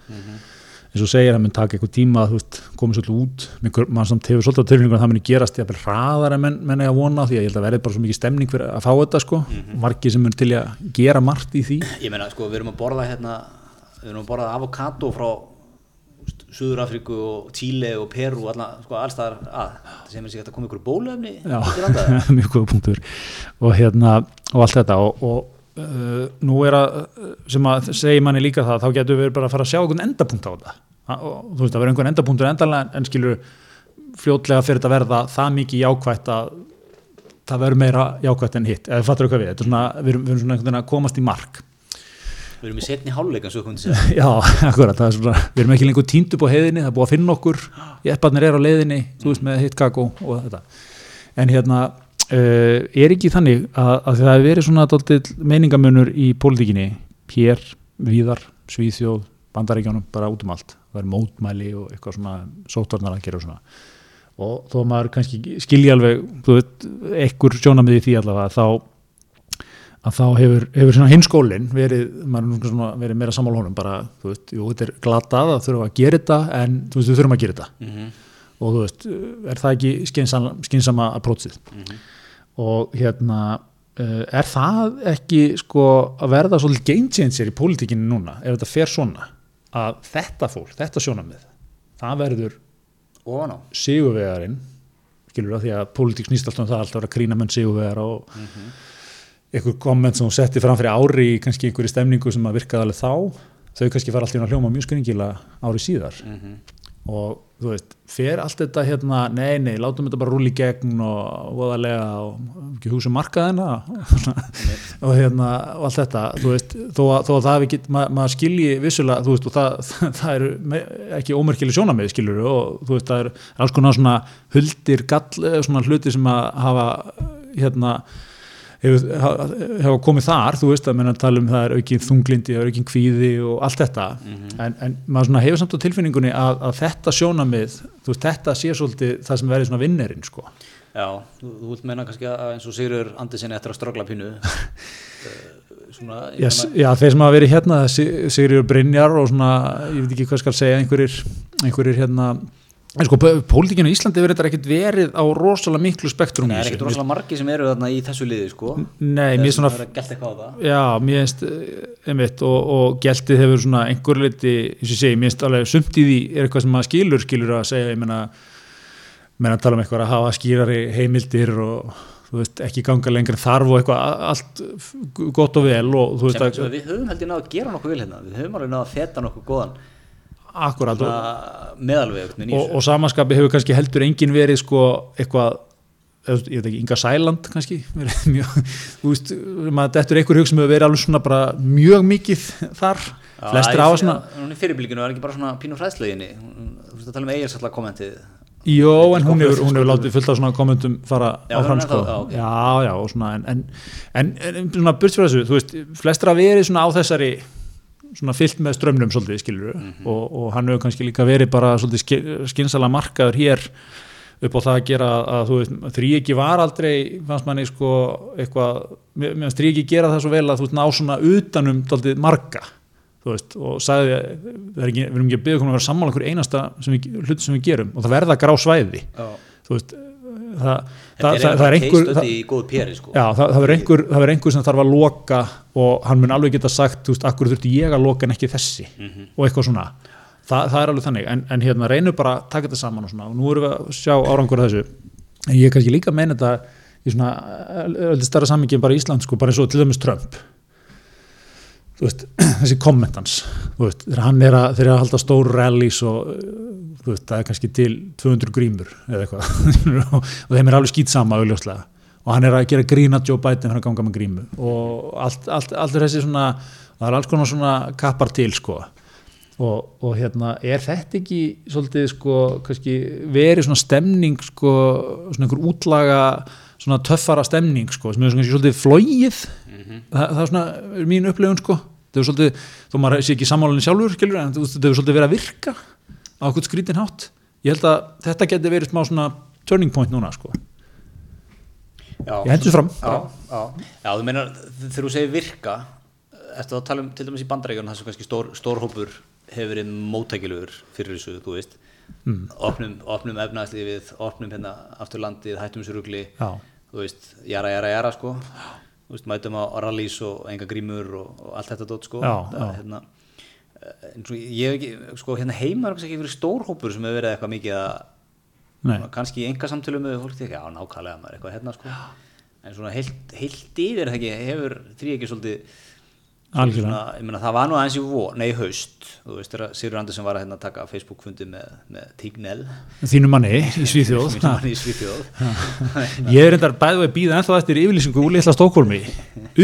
Speaker 2: Eins og segir að mun taka eitthvað tíma að koma svolítið út. Mann samt hefur svolítið á tilfinningu að það muni gerast jafnvel hraðar en menn, menn eiga að vona því að ég held að verði bara svo mikið stemning fyrir að fá þetta sko, margir sem mun til að gera margt í því.
Speaker 1: Ég meina sko við erum að borða hérna við erum að borða avokado frá Suður Afríku og Chile og Peru og alla, sko, allstaðar að. Það sem er sér að koma ykkur bólöfni
Speaker 2: mjög góða punktur. Og hérna, og allt þetta og, og uh, nú er að uh, sem að segja manni líka það, þá getur við bara að fara að sjá einhvern endapunkt á þetta þú veist, það verður einhvern endanlega en skilur fljótlega fyrir þetta að verða það mikið jákvætt að það verður meira jákvæmt en hitt eða fattur hvað við, þetta er svona, við erum, við erum svona einhvern veginn að komast í mark
Speaker 1: Við erum í setni og þú komið að segja.
Speaker 2: Já, akkurat, það er svona, við erum ekki lengur týnd upp á heiðinni, það er búið að finna okkur, jepparnir er á leiðinni, þú veist, með hitt kakó og þetta. En hérna, uh, er ekki þannig að, að það hefur verið svona meiningamunur í pólitíkinni, hér, víðar, Svíþjóð, Bandaríkjónum, bara út um allt. Það er mótmæli og eitthvað svona sótvarnar að gera og svona. Og þó að maður kannski skilji alveg, veit, ekkur sjónamiði því allavega, þá að þá hefur, hefur hinskólinn verið, er verið meira sammála honum bara, þú veist, jú, þetta er glatað að þurfa að gera þetta, en þú veist, við þurfum að gera þetta
Speaker 1: Mhm,
Speaker 2: og þú veist, er það ekki skynsama, approachið
Speaker 1: mhm.
Speaker 2: Og hérna uh, er það ekki sko að verða svolítið game changer í pólitíkinni núna, ef þetta fer svona að þetta fólk, þetta sjónamið það verður sigurvegarinn skilur það því að pólitík snýst alltaf um það alltaf að vera að krýna menn sigurvegar og
Speaker 1: Mhm.
Speaker 2: einhver komment sem hún setti fram fyrir ári í kannski einhverju stemningu sem að virkaði alveg þá þau kannski fara alltaf inn að hljóma mjög skringilega ári síðar
Speaker 1: Mhm.
Speaker 2: Og þú veist, fer allt þetta hérna, nei, nei, látum þetta bara rúli gegn og voðalega og ekki hugsa um markaðina og hérna, og allt þetta þú veist, þó að, þó að það ekki maður mað skilji vissulega, þú veist, og það, það me- ekki ómerkileg sjónamið skilur og þú veist, það er alls konar svona huldir gall, svona hluti sem að hafa hérna hefur, komið þar, þú veist að menna tala um það er aukinn þunglindi, er aukinn kvíði og allt þetta, en, en maður hefur samt á tilfinningunni að, að þetta sjónamið, þú veist, þetta sé svolítið það sem verður svona vinnerinn, sko.
Speaker 1: Já, þú, þú vilt meina kannski að eins og Sigurður Andersen eftir að ströggla pínu eh, svona, ég
Speaker 2: Já, þeir sem hafa verið hérna Si- Sigurður Brynjar og svona ég veit ekki hvað skal segja, einhverjir einhverjir hérna en sko, pólitíkinu í Íslandi verður þetta ekkert verið á rosalega miklu spektrum
Speaker 1: Nei, það er ekkert rosalega margi sem eru þarna í þessu liði sko.
Speaker 2: Nei, mér er svona Já, mér finnst, eh, einmitt, og, og geltið hefur svona einhver leiti, eins og ég segi, mér finnst alveg sumt í því er eitthvað sem maður skilur, skilur að segja, ég meina að tala um eitthvað að hafa skýrari heimildir og þú veist, ekki ganga lengur en þarf og eitthvað, allt gott og vel og þú veist að,
Speaker 1: við höfum held ég náðu að gera nokkuð vel hérna. Við höfum alveg náðu að feta nokkuð góðan
Speaker 2: akkurat og, og, samanskapi hefur kannski heldur engin verið sko eitthvað ég veit ekki, Inga Sæland kannski mjög, þú veist, maður dettur einhver hug sem hefur verið alveg svona bara mjög mikið þar,
Speaker 1: Já,
Speaker 2: flestir á svona
Speaker 1: hún er fyrirbylginu, var ekki bara svona pínu hræðsleginni þú veist að tala um eigir sallar kommentið.
Speaker 2: Jó, en hún hefur, hún hefur látið fullt af svona kommentum fara
Speaker 1: Já,
Speaker 2: áfram
Speaker 1: hún er
Speaker 2: sko.
Speaker 1: það, já,
Speaker 2: já, svona en, en, en, en svona burt fyrir þessu, þú veist flestra verið svona á þessari svona fyllt með strömmnum svolítið, skilur
Speaker 1: Mhm.
Speaker 2: og, og hann hefur kannski líka verið bara svolítið skynsala markaður hér upp á það að gera að þú veist, þrýiki var aldrei, fannst manni sko eitthvað, fannst þrýiki gera það svo vel að þú veist, ná svona utanum daldið marga, þú veist. Og sagði, ekki, við erum ekki að byggja að vera sammála okkur einasta hluti sem við gerum. Og það verða grá svæði. Þú veist, það, það,
Speaker 1: er
Speaker 2: það, er einhver
Speaker 1: sko.
Speaker 2: Það, er einhver það er einhver sem þarf að loka og hann mun alveg geta sagt, þú veist, akkur þurfti ég að loka en ekki þessi?
Speaker 1: Mhm.
Speaker 2: og eitthvað svona. Þa, það er alveg þannig, en, en hérna reynum bara að taka þetta saman og svona, og nú erum við að sjá árangur þessu, en ég er kannski líka að meina þetta í svona öllu starra samingi bara í Ísland, sko, bara eins og til dæmis Trump veist, þessi kommentans þú veist, þegar hann er að, eru að halda stóru rallys og uh, þú veist, það er kannski til 200 grímur eða eitthvað. Og, þeim er alveg skýt sama auðljóslega og hann er að gera grína Joe Biden fyrir að ganga með grímu. Og allt, allt, allt er þessi svona það er alls konar svona kappar til sko. Og, og hérna er þetta ekki svolítið sko kannski verið svona stemning sko svona einhver útlaga svona töffara stemning sko sem er svona kannski svolítið flóið það, það er svona er mín upplifun sko það er svolítið, þó maður sé ekki sammálinni sjálfur skilur, en þetta er svolítið verið að virka á okkur skrítin hátt. Ég held að þetta geti verið smá svona turning point núna sko.
Speaker 1: Já,
Speaker 2: ég hendur fram.
Speaker 1: Já, já, já, þú meinar þegar þú segir virka eftir að tala um til dæmis í bandarækjunum þar sem kannski stór, stór hópur hefur verið móttækilegur fyrir þessu, þú veist. Mm. opnum, opnum efnaðslífið opnum hérna aftur landið, hættum þessu rugli.
Speaker 2: Já.
Speaker 1: þú veist, jara, jara, jara sko. Þú veist, mætum á rallys og enga grímur og, og allt þetta dót sko.
Speaker 2: Já,
Speaker 1: Það,
Speaker 2: já.
Speaker 1: hérna, eh, og ég sko hérna heima er ekki verið stór hópur sem hefur verið eitthvað mikið að kannski enga samtölu með fólk ekki, já nákvæmlega maður eitthvað hérna sko. En svona heilt, heilt yfir hefur því ekki svolítið meina, það var nú aðeins í vor, nei, haust. Þú veist, þegar Sigur Andersen var að hérna taka Facebook-fundi með, með Tignell.
Speaker 2: Þínu manni í Svíþjóð.
Speaker 1: hann í Svíþjóð.
Speaker 2: Ég er reyndar bæðið að býða ennþá eftir yfirlýsingu úr litla Stókólmi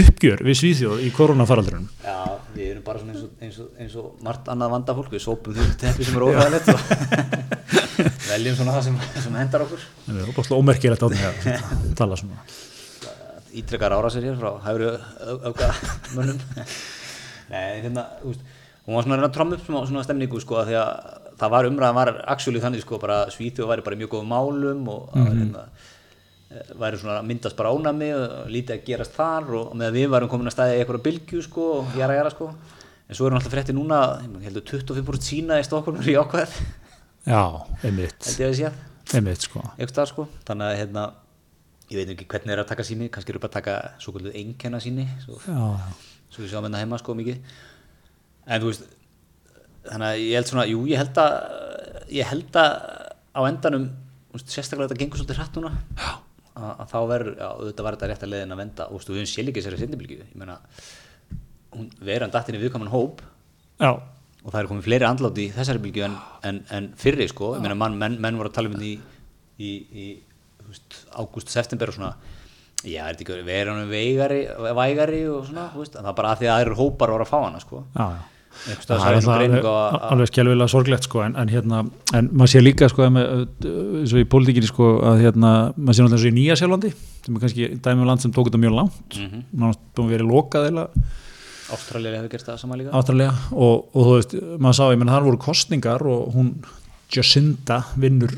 Speaker 2: uppgjör við Svíþjóð í koronafaraldurinn
Speaker 1: Já, við erum bara eins og, eins og, eins og margt annað vanda fólk, við sópum því teppi sem er óhæðilegt veljum svona það sem, sem hendar okkur.
Speaker 2: Það er ómerkilegt að tala svona
Speaker 1: ítrekkar árásir hér frá hægri auka mönnum. Nei, hérna, þú veist hún var svona að reyna að tromma upp svona, svona stemningu sko að því að það var umræðan var actually þannig sko bara Svíþjóð væri bara mjög góðum málum og mm -hmm. hérna, eh, væri svona að myndast bara ánami og lítið að gerast þar og með við varum komin að staði eitthvað bylgju sko og jara jara sko. En svo erum alltaf frétti núna ég heldur 25% sína í Stokkólmur í ákveð
Speaker 2: já, einmitt,
Speaker 1: að
Speaker 2: einmitt sko.
Speaker 1: Eitthvað sko. Þannig að hérna ég veit ekki hvernig er að taka síni kannski eru bara að taka svo kvöldu einkenna síni svo, svo við sjáum hérna heima sko mikið. En þú veist þannig að ég held svona, jú ég held að ég held að á endanum veist, sérstaklega þetta gengur svolítið hratt núna. Að, að þá verður, auðvitað var þetta rétt að leiðin að venda. Og við höfum líka sér að sendibylgju ég meina, hún verður hann dattinni viðkaman hóp.
Speaker 2: Já,
Speaker 1: og það er komið fleiri andlátt í þessari bylgju en, en, en fyrri sko, ég meina mann, menn, menn voru að tala um þetta í, í, í ágúst, september og svona já, er þetta ekki verið hann veigari, vægari og svona, þú veist, en það er bara að því að aðrir hópar voru að fá hana sko.
Speaker 2: Já, já. Það er alveg, alveg skjálfilega sorglegt sko en, en hérna, en maður sé líka sko með, í pólitíkinni sko að hérna, maður sé náttúrulega eins og í Nýja Sjálflandi sem er kannski dæmi um land sem tók þetta mjög langt.
Speaker 1: Mhm.
Speaker 2: nánast búin að vera lokað eða
Speaker 1: Ástralja hefur gert það sama líka.
Speaker 2: Áttalega og, og þú veist, maður sá, ég menn þar voru kostningar og hún Jacinda vinnur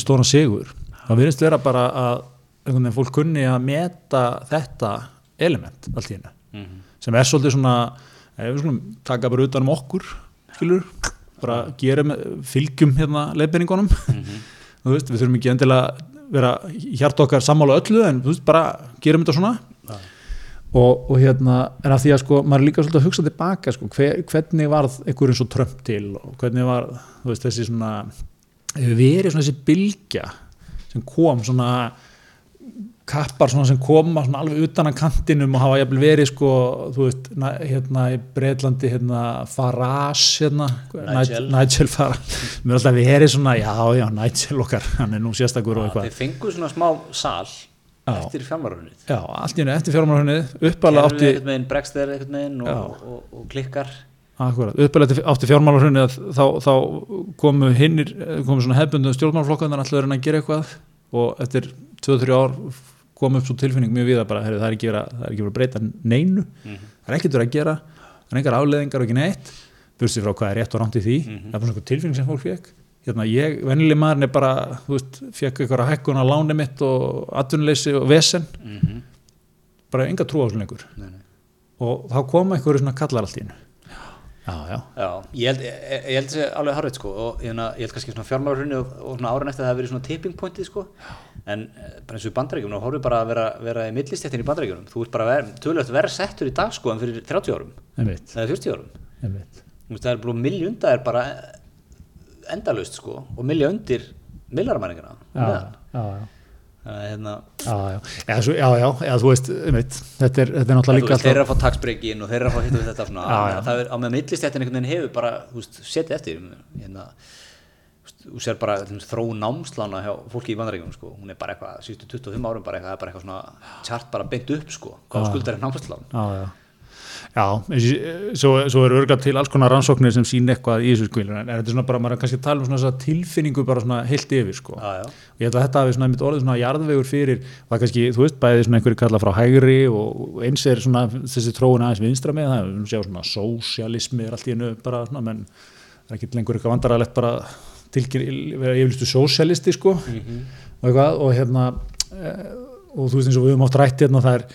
Speaker 2: stóna sigur það virðist vera bara að einhvern veginn fólk kunni að meta þetta element allt í hennu
Speaker 1: Mhm.
Speaker 2: sem er svolítið svona ef við skulum taka bara utan um okkur skilur, bara gerum fylgjum hérna leiðbeiningunum
Speaker 1: Mhm.
Speaker 2: þú veist, við þurfum ekki endilega vera hjart okkar sammála öllu en veist, bara gerum þetta svona
Speaker 1: Já.
Speaker 2: og, og hérna, en að því að sko maður er líka svolítið að hugsa tilbaka sko, hver, hvernig varð einhver eins og Trump til og hvernig var, veist, þessi svona verið svona þessi bylgja sem kom svona kappar svona sem koma svona alveg utan að kantinum og hafa jafnvel verið sko, þú veist, hérna í Breitlandi hérna Farage hérna,
Speaker 1: Nigel.
Speaker 2: Nigel Farage. Mér er alltaf verið svona, já, já, Nigel okkar hann er nú sérstakur og eitthvað.
Speaker 1: Þeir fengu svona smá sal
Speaker 2: Já.
Speaker 1: eftir fjármárunnið
Speaker 2: já, allt í henni eftir fjármálahunnið uppalega átti
Speaker 1: og, og, og klikkar
Speaker 2: Akkurat, uppalega átti fjármálarhrunni að þá, þá komu hinnir komu svona hefbundum stjórnmálflokkar þannig að ætlaður að gera eitthvað og eftir 2-3 ár kom upp svo tilfinning mjög við að bara, heyrðu, það er ekki verið að, er að breyta neinu,
Speaker 1: Mhm.
Speaker 2: það er ekkert verið að gera það er engar afleðingar og ekki neitt. Bursið frá hvað er rétt og rámt í því.
Speaker 1: Mhm.
Speaker 2: það er bara svona tilfinning sem fólk fekk hérna, ég, vennileg maðurinn er bara, þú veist fekk eitthvað hækkun á láni mitt og atvinnuleysi og vesen,
Speaker 1: mm -hmm.
Speaker 2: bara enga trú á þessu lengur. Og þá koma einhverju svona kallar allt í hennu já, já,
Speaker 1: Já, ég held, ég held þessi alveg harfið sko og ég, held kannski svona fjármálarunni og, og svona árin eftir að það hafi verið svona tipping pointið sko. En eh, bara eins og í bandaríkjum og horfum bara að vera, vera í millistjættin í bandaríkjum þú ert bara ver, tölvöld verð settur í dag sko en fyrir 30 árum. Eða 40 árum. Það er bara milli undar er bara endalaust sko og milli undir millarmæningana
Speaker 2: já, já, já.
Speaker 1: Hérna
Speaker 2: Já, já, já, svo, já, já, já, þú veist, einmitt, þetta er, þetta er náttúrulega líka
Speaker 1: þeir eru að fá taksbreikin og þeir eru að fá hitt og þetta svona,
Speaker 2: Já,
Speaker 1: það er á með millistjættin einhvern veginn hefur bara, þú veist, setið eftir hérna, þú sér bara þróun námslána hjá fólki í bandaríkjum sko, hún er bara eitthvað, síðustu 25 árum bara eitthvað, það er bara eitthvað svona chart bara beint upp sko, hvað skuldar er námslán
Speaker 2: Já, já, já, svo, svo er örgað til alls konar rannsóknir sem sín eitthvað í þessu skvilur, en þetta er svona bara, maður er kannski tala um svona tilfinningu bara svona heilt yfir, sko.
Speaker 1: já, já,
Speaker 2: Og ég held að þetta hafi svona einmitt orðið svona jarðvegur fyrir, það kannski, þú veist, bæðið svona einhverju kalla frá hægri og eins er svona þessi tróun aðeins vinstra með, það er um sjá svona sósialismi er allt í hennu bara svona, menn það er ekki lengur eitthvað vandaralegt bara tilkynni, vera yfirlistu sósialisti, sko, og eitthvað, og hérna, eh, og þú veist eins og við höfum átt rætt hérna, það er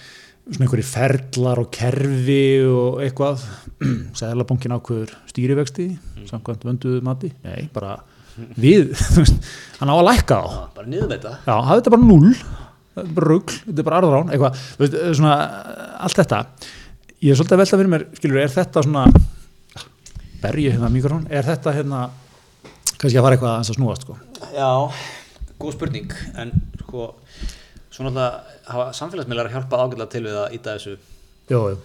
Speaker 2: svona einhverju ferlar og kerfi og eitthvað, Sæðlabankin ákveður stýrivexti, samkvæmt vönduðu mati, nei, bara við, hann á að lækka þá.
Speaker 1: Já, bara niður með þetta
Speaker 2: Já, hafði þetta bara null er bara rugl, þetta er bara arðrán eitthvað, þú veist, svona, allt þetta. Ég er svolítið að velta fyrir mér, skilur, er þetta svona berju hérna mikrofón, er þetta hérna kannski að fara eitthvað aðeins að snúast, sko?
Speaker 1: Já, góð spurning. En sko svo náttúrulega hafa samfélagsmiðlar hjálpað ágætlega til við að íta þessu
Speaker 2: Jó, jú,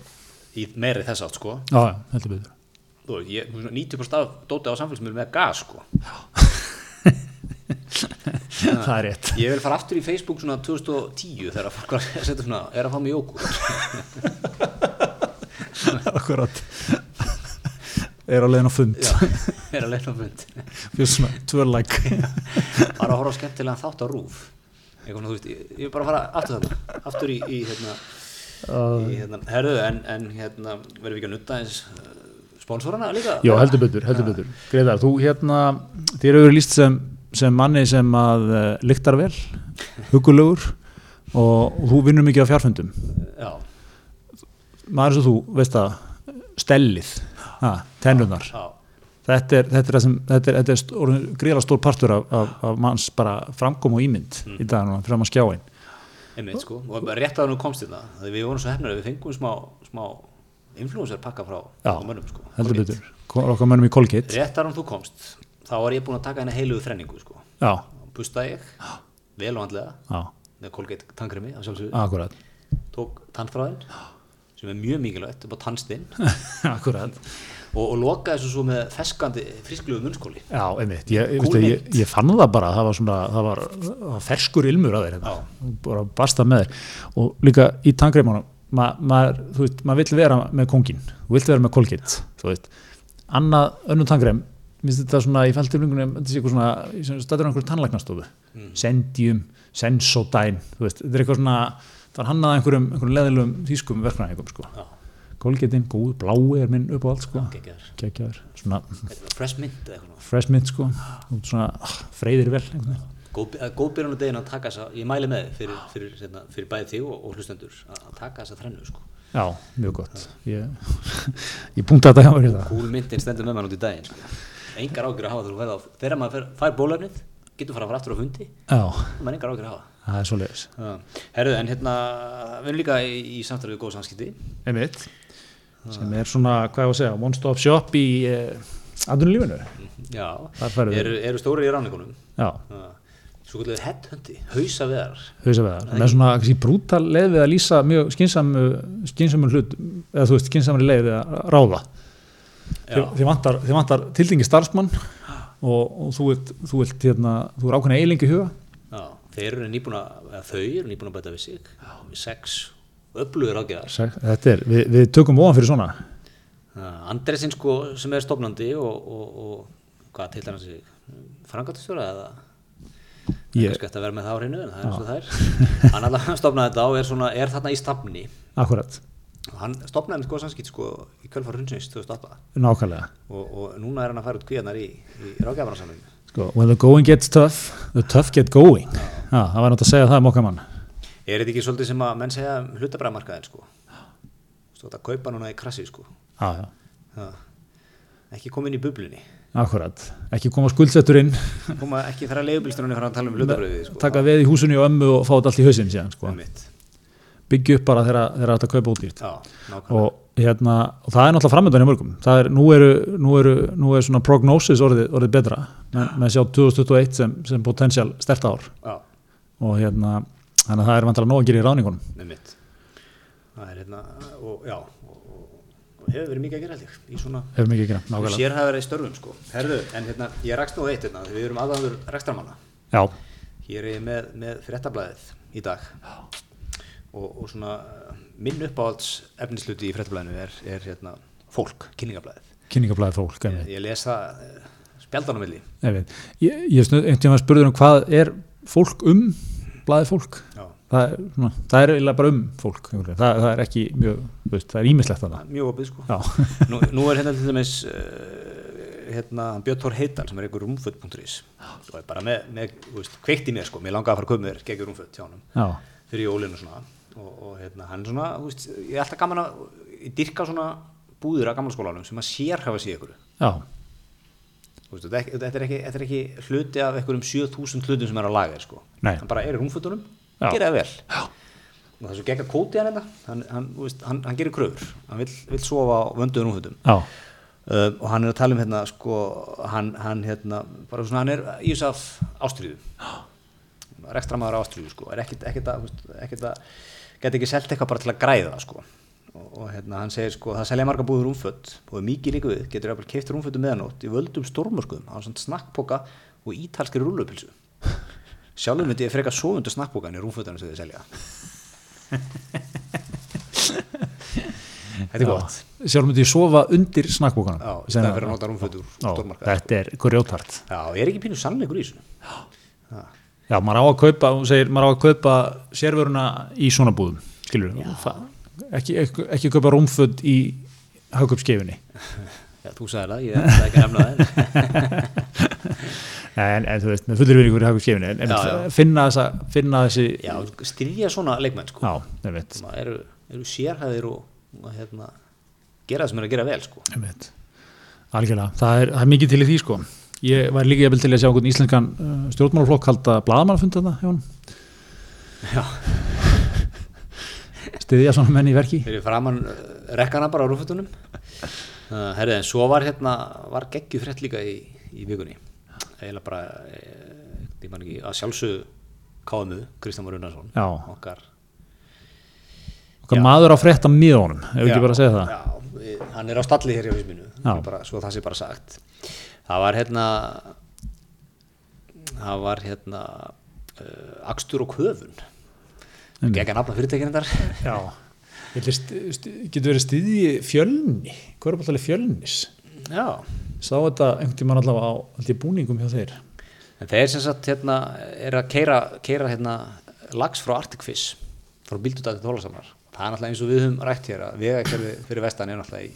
Speaker 1: í meiri þess átt sko.
Speaker 2: Já, já, heldur betur.
Speaker 1: Þú veist, ég, svona 90% af dótið á samfélagsmiðlum með gas sko.
Speaker 2: Það er rétt.
Speaker 1: Ég vil fara aftur í Facebook svona 2010 þegar fólk var að setja svona, er að fá mig jókur
Speaker 2: akkurat. Er á leiðin á fund.
Speaker 1: Já, er að leina fund.
Speaker 2: Fyrir svona tvörlæk
Speaker 1: bara að horfa skemmtilega þátt á rúf eitthvað, þú veist, ég, vil bara fara aftur þarna aftur í, í hérna, í, hérna herðu, en, en hérna verðum við ekki að nutta eins uh, sponsorana líka?
Speaker 2: Já, heldur betur, heldur betur. Greiðar, þú hérna, þér hefur líst sem, sem manni sem að uh, lyktar vel, hugulegur og, og þú vinnur mikið á fjárfundum
Speaker 1: já,
Speaker 2: maður og þú, veist það stellið, tennunar
Speaker 1: já,
Speaker 2: þetta er, þetta er, það sem, þetta er, þetta er gríðlega stór partur af, af, af manns bara framkom og ímynd í dag núna, fram að skjáin
Speaker 1: einmitt sko. Og rétt að nú komst þetta því við vorum svo hefnir að við fengum smá, smá influencer pakka frá
Speaker 2: Já,
Speaker 1: mönnum sko.
Speaker 2: okkar mönnum í Colgate.
Speaker 1: Rétt að þú komst þá var ég búin að taka henni heilugu þrenningu sko. Bustaði ég, vel og andlega
Speaker 2: já,
Speaker 1: með Colgate
Speaker 2: akkurat.
Speaker 1: Tók tannfráðin sem er mjög mikilvægt upp á tannstinn.
Speaker 2: Akkurat,
Speaker 1: og, og lokaði þessu svo með feskandi frisklugu munnskóli.
Speaker 2: Já, einmitt. Ég, ég, ég, ég fann það bara, það var svona það var, það var ferskur ilmur að þeir hérna. bara basta með þeir og líka í tannkreimunum ma, maður, þú veist, maður vill vera með kongin þú vill vera með veist. Annað, önnum tannkreim minnst þetta svona, ég fælti flingunum þetta sé eitthvað svona, ég sem stættur á einhverju tannlæknastofu. Sendium, Sensodyne þetta er eitthvað svona það er hannað einhverjum, einhverjum leðilum þýskum verknæðingum sko. Colgate-in, góð, blái er minn upp á allt sko. Svona
Speaker 1: fresh mint
Speaker 2: fresh mint sko, svona ah, freyðir vel
Speaker 1: góð, að góð byrjun á deginn að taka þessa ég mæli með fyrir, fyrir, fyrir, fyrir bæði þig og, og hlustendur að að taka þessa þrennu sko.
Speaker 2: já, mjög gott. Ég, ég punkti hjá í það
Speaker 1: cool myntin stendur með mann út í daginn sko. engar ágjur að hafa þú ferð á þegar maður fær bólöfnið getur fara að fara aftur á fundi
Speaker 2: já,
Speaker 1: maður engar ágjur að hafa.
Speaker 2: Það er svo leiðis.
Speaker 1: Herðu, en hérna, við erum líka í, í við góð samskipti.
Speaker 2: Einmitt, sem er svona, hvað ég var að segja one stop shop í eh, atvinnulífinu.
Speaker 1: Já, eru, eru stóri í ráningunum
Speaker 2: já,
Speaker 1: Svo kvöldur headhundi, hausa veðar
Speaker 2: hausaveðar, með svona kannski, brútal leið við að lýsa mjög skynsamu hlut, eða þú veist skynsamri leið við að ráða. Þið vantar, vantar tildengi starfsmann og, og þú vilt, þú vilt hérna, þú er ákveðna eilingi huga.
Speaker 1: Já, þeir eru eða þau eru nýbúin að bæta við sig. Við sex öflugur ágæðar
Speaker 2: þetta er, við, við tökum ofan fyrir svona.
Speaker 1: Andresinn sko sem er stofnandi og, og, og hvað til hann sig frangatastjóra eða
Speaker 2: Ég-
Speaker 1: kannski eftir að vera með það á hreinu en það er eins og það er hann allavega stofnaði þetta og er, svona, er þarna í stafni.
Speaker 2: Akkurat,
Speaker 1: og hann stofnaði sko samskipt sko í kjölfar hundsins 2008
Speaker 2: nákvæmlega.
Speaker 1: Og, og núna er hann að fara út kvíðarnar í, í rákjafarnarsamling
Speaker 2: sko, when the going gets tough the tough get going. Já, það var náttúrulega að segja það um okkar mann
Speaker 1: Er þetta ekki svolítið sem að menn segja um hlutabræðmarkaðin sko? Þetta kaupa núna í krassi sko?
Speaker 2: já, já,
Speaker 1: Já. Ekki koma inn í bublunni.
Speaker 2: akkurat ekki koma skuldsettur inn
Speaker 1: Koma ekki þegar leigubilstunni fara að tala um hlutabröðið sko?
Speaker 2: taka veð í húsinu og ömmu og fá þetta allt í hausinn síðan, sko. Byggja upp bara þegar þegar þetta kaupa út dýrt
Speaker 1: Já, nákvæmlega.
Speaker 2: og, hérna, og það er náttúrulega framöndan í mörgum það er, nú, eru, nú, eru, nú er svona prognosis orðið, orðið betra með sjá 2021 sem, sem potensial sterta ár
Speaker 1: Já,
Speaker 2: og hérna, þannig að það er vantilega nóg að gera í ráningunum
Speaker 1: einmitt. Það er hérna, og já, og, og, hefur verið mikið að gera ég í svona
Speaker 2: hefur mikið að gera, nákvæmlega
Speaker 1: sér hafa verið í störfum sko. Herðu, en hérna, ég rakst nú eitt hérna, við erum aðandur rekstramanna.
Speaker 2: já,
Speaker 1: Hér er ég með, með fréttablaðið í dag og, og svona minn uppáhalds efnisluti í fréttablaðinu er, er hérna, fólk, kynningablaðið.
Speaker 2: kynningablaðið fólk
Speaker 1: Ég, ég les það uh, spjaldanum vilji.
Speaker 2: ég, ég, ég tíma spurður um hvað er fólk um blaðið fólk.
Speaker 1: Já,
Speaker 2: það er, svona, það er bara um fólk það, það er ekki mjög, veist, það er ímislegt þarna.
Speaker 1: Mjög opið sko. Nú, nú er hérna til dæmis uh, hérna, Björn Þór Heital sem er einhver rúmföld.is og er bara með, með veist, kveikt í mér sko, mér langaði að fara að köpa mér geggjur rúmföld hjá
Speaker 2: já,
Speaker 1: fyrir jólinu svona. Og, og hérna, hann er svona, veist, ég er alltaf gaman að ég dyrka svona búður að gamla sem að sér hafa sig ykkur
Speaker 2: já,
Speaker 1: veist, þetta, er ekki, þetta, er ekki, hluti af einhverjum 7000 hlutum sem er á lager sko. Hann bara er í rúmföldunum,
Speaker 2: Já.
Speaker 1: gera það vel Já. og það er svo gegga kóti hann hérna hann, hann, hann, hann gerir kröfur hann vill, vill sofa á vönduðum rúmföldum
Speaker 2: já,
Speaker 1: uh, og hann er að tala um hérna sko, hann, hann hérna bara svona, hann er í þess af ástríðu rekstramaður ástríðu sko, er ekkit, ekkit að, að geta ekki selt eitthvað bara til að græða sko. Og, og hérna, hann segir sko það selja marga búður rúmfött og er mikið líka við getur jafnvel keift rúmföttu meðanótt í völdum stórmörskum á svona snakkpoka og ítalskri rúllupilsu sjálfur myndi ég freka sofundu snakkpokan í rúmföttunum sem þið selja. Þetta er gott.
Speaker 2: Sjálf myndi ég sofa undir snakkbókanum
Speaker 1: Já, í stæðan fyrir að nota rúmföttur
Speaker 2: Já, þetta er grjótart
Speaker 1: Já, ég er ekki pínu sannleikur í þessu.
Speaker 2: Já, maður á að kaupa, hún segir, maður á að kaupa sérvöruna í svona búðum, skilur ekki, ekki, ekki kaupa rúmföld í haugupskefinni
Speaker 1: Já, þú sagði það, ég ætla ekki að nefna það
Speaker 2: en, en þú veist, með fullir vinningur í haugupskefinni en,
Speaker 1: Já, já.
Speaker 2: finna þessa finna þessi,
Speaker 1: Já, styrja svona leikmenn sko.
Speaker 2: Já,
Speaker 1: að eru, eru sérhæðir og, hérna, gera það sem er að gera vel sko.
Speaker 2: Veit, algjörlega. Það er, það er mikið til í því sko. Ég var líka jafnvel til að sjá einhvern íslenskan uh, stjórnmálaflokk halda hjá hann
Speaker 1: Já,
Speaker 2: stiðja svona menn í verki.
Speaker 1: Fyrir framann uh, rekkana bara á rúfutunum uh, Herrið, en svo var hérna var geggju frétt líka í, í vikunni. Eiginlega bara eh, ég man ekki, að sjálfsögðu káðumu, Kristján
Speaker 2: Já.
Speaker 1: okkar
Speaker 2: okkar
Speaker 1: Já.
Speaker 2: maður á frétta miðunum ef
Speaker 1: Já,
Speaker 2: ekki bara að segja það.
Speaker 1: Já, hann er á stalli hér í bara, svo það sé bara sagt. Það var hérna það var hérna uh, akstur og köfun Að nafna fyrirtækinn þar.
Speaker 2: Já, getur verið stiðji fjölni, er bara fjölnis?
Speaker 1: já,
Speaker 2: Sá þetta einhvern tímann allavega á ég, búningum hjá þeir.
Speaker 1: en þeir sem sagt hérna er að keira, keira hérna lags frá Arctic Fish frá Bíldudagi til Hólasamar það er náttúrulega eins og við höfum rætt hér að vegakerfi fyrir vestan er náttúrulega í,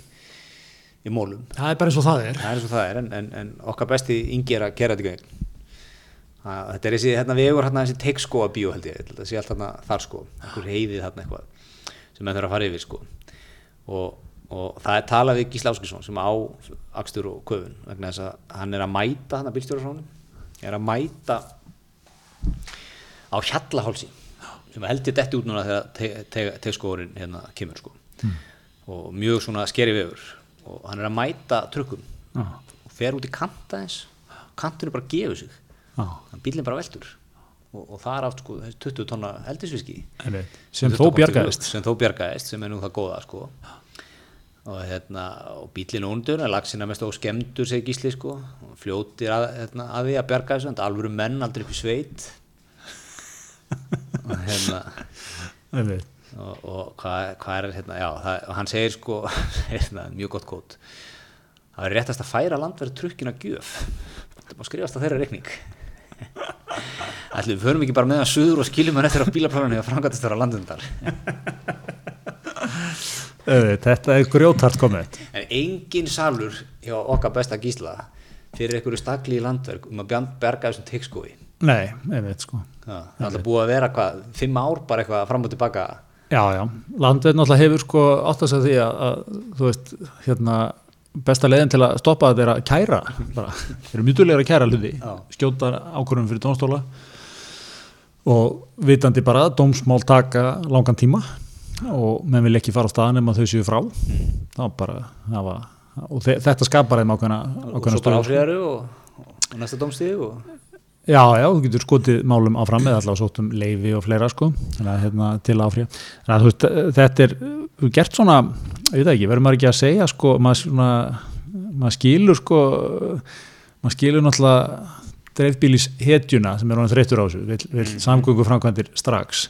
Speaker 1: í mólum
Speaker 2: Það er bara eins og það er.
Speaker 1: það er og það er en, en, en okkar besti yngi er að gera þetta gegn Það- þetta er þessi hérna vegur hérna þessi teikskóa bíó held ég að það sé allt hérna þar sko. Einhver heiðið hérna eitthvað sem menn þurfa að fara yfir sko. Og, og það er talað við Gísla Áskilsson sem á akstur og köfun vegna þess að hann er að mæta hann að bílstjórasónum er að mæta á hjallahálsi sem held ég detti út núna þegar teikskóurinn hérna kemur sko. Og mjög svona skeri vegur. Og hann er að mæta trukkum.
Speaker 2: Já,
Speaker 1: og fer út í kanta eins kantinu bara gefur sig bílinn bara veltur. Og, og það er átt sko þessi 20 tonna eldisviski.
Speaker 2: Sem þó bjargaðist.
Speaker 1: sem þó bjargaðist, sem er nú það góða sko. Og hérna og bílinn undur, en lagsina mest á skemmtur segir gísli sko, og fljótir að, hérna, að því að bjarga þessu, en alvöru menn aldrei upp í sveit. Og hérna og, og hvað, hvað er hérna, já, það, hann segir sko hérna, mjög gott kót það er réttast að færa landverð trukkina gjöf. Þetta má skrifast á þeirra reikning ætlum við förum ekki bara með að suður og skiljum hann eftir á bílaplaninu og framkvæmtast þeirra landundar
Speaker 2: Einmitt, Þetta er grjótart komið.
Speaker 1: en engin salur hjá okkar besta gísla fyrir einhverju stakli í landverk um að berga þessum teikskói
Speaker 2: Nei, einmitt sko.
Speaker 1: það er alltaf búið að vera hvað, fimm ár bara eitthvað fram og tilbaka
Speaker 2: Já, já, landveð náttúrulega hefur sko átt að segja því að, að þú veist, hérna besta leiðin til að stoppa þetta er að kæra bara, þeir eru mjög duðlega að kæra hluti skjóta ákvörðum fyrir dómstóla og vitandi bara dómsmál taka langan tíma og menn vil ekki fara á staðan ef þau séu frá. Þá bara hafa, og þe þetta skapar þeim ákveðna,
Speaker 1: og svo bara
Speaker 2: stöðu.
Speaker 1: áfriðaru og, og næsta dómstíð og
Speaker 2: Já, já, þú getur skotið málum áfram eða allavega sótt um leifi og fleira sko. Hérna, til áfrýja. Þetta er gert svona, ég veit ekki, verður maður ekki að segja sko, maður svona maður skilur sko maður skilur náttúrulega dreifbílis hetjuna sem er honum þreyttur á þessu vil, vil samgöngu framkvæmdir strax.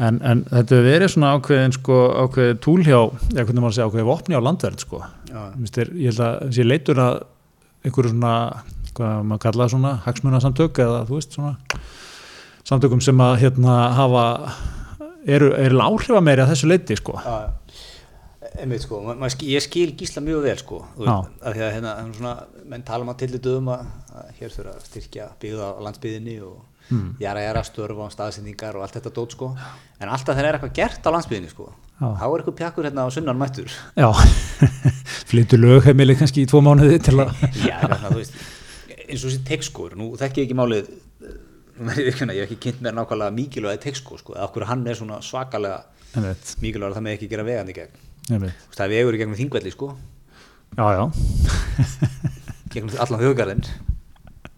Speaker 2: En, en þetta verið svona ákveðin sko, ákveðin túl hjá eða hvernig maður segja, ákveðin vopni á landverð sko.
Speaker 1: Já.
Speaker 2: Mistir, ég held að sé leitur að einhverju svona, hvað maður kalla það svona hagsmunasamtök eða þú veist svona samtökum sem að hérna hafa eru, eru áhrifa meiri að þessu leiti sko.
Speaker 1: Einmitt sko, ma- maður ég skil gísla mjög vel sko, veist, að því að hérna, svona, menn tala um að til dögum að, að hér þurfa að styrkja byggða á landsbyðinni og
Speaker 2: Hmm.
Speaker 1: jara jara störfa og staðsendingar og allt þetta dót sko, en alltaf þegar er eitthvað gert á landsbyðinni sko,
Speaker 2: Já.
Speaker 1: þá er eitthvað pjakkur hérna á sunnan mættur,
Speaker 2: já, flyttu lögheimili kannski í tvo mánuði til að
Speaker 1: já, þú veist, eins og þessi tekskór, nú þekki ég ekki málið, eh, ég hef ekki kynnt mér nákvæmlega mikilvægi tekskór sko, eða okkur hann er svona svakalega
Speaker 2: einmitt,
Speaker 1: mikilvægi að það með ekki gera vegandi gegn, það er vegur í gegnum þingvelli sko,
Speaker 2: já, já,
Speaker 1: gegnum allan þjóðgarðin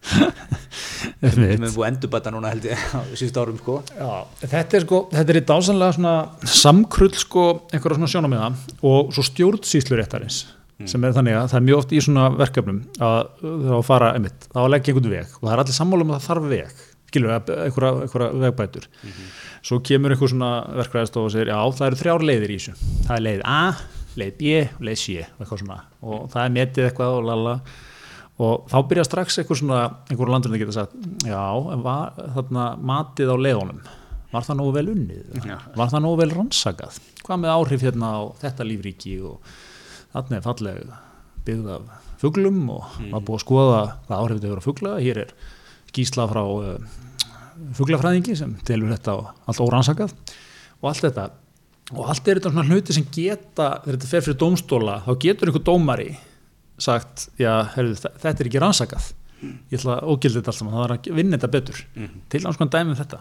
Speaker 1: við erum búið að endurbæta núna held ég á síðust árum sko.
Speaker 2: Já, þetta er sko, þetta er í dásanlega svona samkrull sko einhverja svona sjónamiða og svo stjórnsýslu réttarins sem er þannig að það er mjög oft í svona verkefnum að það á að fara einmitt, það á að leggja einhvern veg og það er allir sammála um að það þarf veg skilur einhverja, einhverja vegbætur. Svo kemur einhver svona verkefæðistof og segir já, það eru þrjár leiðir í þessu. Það er leið A, leið B og leið C og það er metið eitthvað og lala. Og þá byrja strax einhver svona einhver landurinn að geta sagt já, var þarna matið á leiðunum? Var það nógu vel unnið?
Speaker 1: Já.
Speaker 2: var það nógu vel rannsakað? Hvað með áhrif hérna á þetta lífríki og þarna er falleg byggð af fuglum og var búið að skoða hvað áhrif þetta hefur á fugla. Hér er skýsla frá uh, fuglafræðingi sem telur þetta allt órannsakað. Og allt þetta og allt er þetta svona hluti sem geta þegar þetta fer fyrir dómstóla þá getur einhver dómari sagt já, herrðu, þetta er ekki rannsakað. Ég ætla að ógilda þetta allt saman það var að vinna þetta betur. Til alls konar dæmi um þetta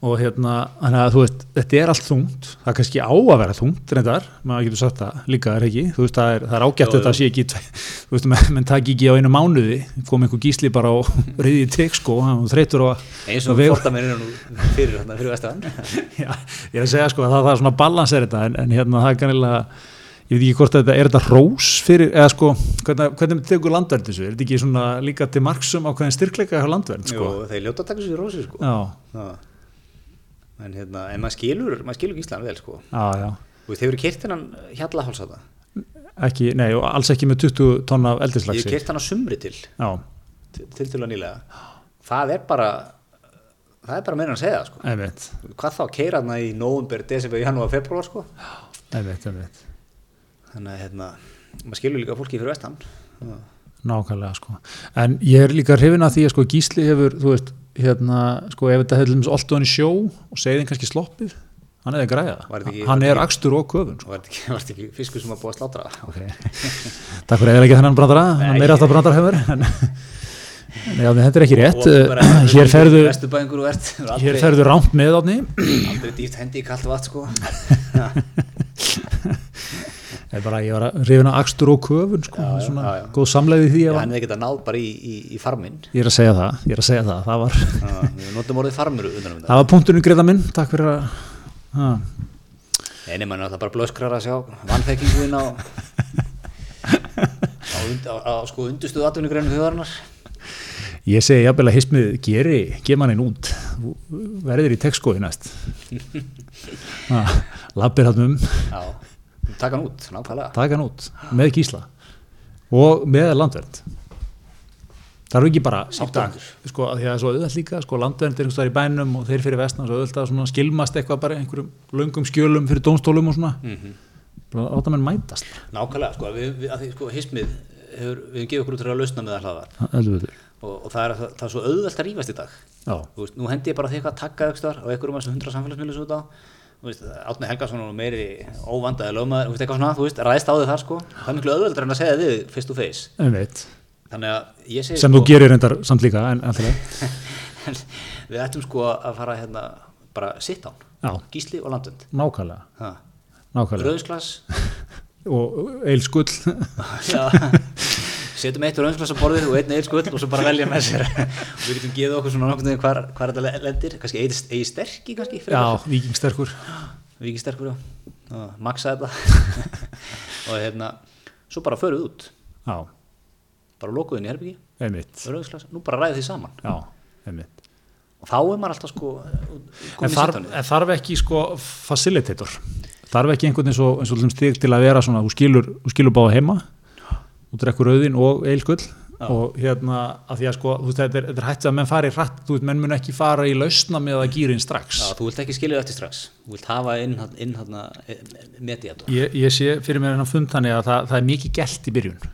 Speaker 2: og hérna, að þú veist þetta er allt þungt, það er kannski á að vera þungt reyndar, maður getur sagt það líka er ekki, þú veist það er, það er ágætt þetta
Speaker 1: jú.
Speaker 2: sé ekki, þú veist, menn, menn taki ekki á einu mánuði, kom einhver gísli bara og reyði í tek sko, hann var þreytur og
Speaker 1: eins
Speaker 2: og
Speaker 1: og
Speaker 2: veg-
Speaker 1: fórtamennir nú fyrir hérna fyrir vestan.
Speaker 2: Já, ég er að segja sko að það, það er svona balans er þetta en, en hérna það er kannilega ég veit ekki hvort þetta er þetta rós fyrir eða sko hvernig, hvernig tegur landverð þessu? Er þetta ekki svona líka til marksum á hvernig styrkleika hjá landverð sko?
Speaker 1: Jú, þeir ljóta að taka sér rósi sko.
Speaker 2: Já,
Speaker 1: Já. En hérna, en maður skilur maður skilur Ísland vel sko.
Speaker 2: Já, já.
Speaker 1: Þú veist, hefur kert hennan hjallahálsata
Speaker 2: ekki, nei og alls ekki með 20 tonna eldislagsi
Speaker 1: hef kert hann á sumri til.
Speaker 2: Já,
Speaker 1: til, til að nýlega. Það er bara það er bara meira að segja sko.
Speaker 2: Einmitt,
Speaker 1: hvað þá keira hann í nóvumber, desember, janúar, februar sko?
Speaker 2: Einmitt, einmitt.
Speaker 1: Þannig að hérna, maður skilur líka fólki fyrir vestan.
Speaker 2: Nákvæmlega sko. En ég er líka hrifin að því að sko Gísli hefur þú veist, hérna, sko ef þetta hefði alltaf hann í sjó og segðin kannski sloppið hann hefði græða, hann er akstur og köfun sko.
Speaker 1: var þetta ekki, ekki fiskur sem var búið að slátra?
Speaker 2: Ok, takk fyrir eða ekki þennan brandara, hann meira aftur brandara hefur en, já, þetta er ekki rétt. Hér ferðu hér ferðu rámt með átni
Speaker 1: aldrei dýft hendi í kallt vatn sko
Speaker 2: bara, ég var að rifina akstur og köfun sko,
Speaker 1: Já,
Speaker 2: svona
Speaker 1: já, já.
Speaker 2: góð samleið í því
Speaker 1: hann hefði getað náð bara í, í, í farminn.
Speaker 2: Ég er að segja það ég að segja það, það var,
Speaker 1: um
Speaker 2: það var punkturinn greita minn takk fyrir að ha,
Speaker 1: Einu mann er alltaf bara blöskrar að sjá vannþekkinguinn á á, á, á sko undustuðu atvinnugreinu þjóðarinnar.
Speaker 2: Ég segi jafnvel að hismið geri, gef mannin út. Verður í textskóði næst. Lappir hann um.
Speaker 1: Já, taka hann út, nákvæmlega.
Speaker 2: Taka hann út með kísla og með landvernd. Það eru ekki bara
Speaker 1: Sáttafundur.
Speaker 2: sko, að því að það er svo auðvitað líka sko, landvernd er einhvers staðar í bænum og þeir fyrir vestan svo auðvitað að svona skilmast eitthvað bara einhverjum löngum skjölum fyrir dómstólum og svona.
Speaker 1: Mm
Speaker 2: bara láta menn mætast.
Speaker 1: Nákvæmlega, sko, við, við, að því, sko, hismið hefur, við hefum gefið okkur út til að lausna með það hlaðar og, og það, er, það, það er svo auðvelt að rífast í dag.
Speaker 2: Já,
Speaker 1: Þú veist, nú hendi ég bara því eitthvað að taka aukstar og einhverjum af þessum hundra samfélagsmiðlum Átni Helgason og meiri óvandaði lögmaður, eitthvað svona, þú veist, ræðst á þig þar sko. Það er miklu auðveldar en að segja þig face to face
Speaker 2: einmitt.
Speaker 1: Þannig að ég segi
Speaker 2: sem þú gerir reyndar samt líka en alltaf
Speaker 1: við ættum sko að fara hérna bara sitt án,
Speaker 2: já,
Speaker 1: gísli og landund.
Speaker 2: Nákvæmlega,
Speaker 1: rauðsglas.
Speaker 2: Og eilskull.
Speaker 1: Já, setjum eitt rauðsglas á borðið og einn eilskull og svo bara velja með sér. Og við getum gefið okkur svona nokkuð hvar, hvar þetta le- lendir, kannski eigi, eigi sterki kannski,
Speaker 2: já, vikingsterkur
Speaker 1: vikið sterkur já, maksa þetta. Og hérna svo bara förum við út,
Speaker 2: já,
Speaker 1: bara lokuðin í herbyggi nú bara ræði því saman.
Speaker 2: Já, einmitt.
Speaker 1: Og þá er maður alltaf sko
Speaker 2: en þarf, en þarf ekki sko facilitator? Þarf ekki einhvern eins og, eins og til að vera svona, þú skilur, skilur báða heima þú drekkur auðin og eilskull. Og hérna að því að sko veist, þetta er, þetta er hægt að menn fari hratt þú veist, menn mun ekki fara í lausna með að gýrin strax.
Speaker 1: Já, þú vilt ekki skilja þetta strax. Þú vilt hafa inn, inn hérna mediator.
Speaker 2: Ég, ég sé fyrir mér hennar fund þannig að það, það er mikið gælt í byrjun.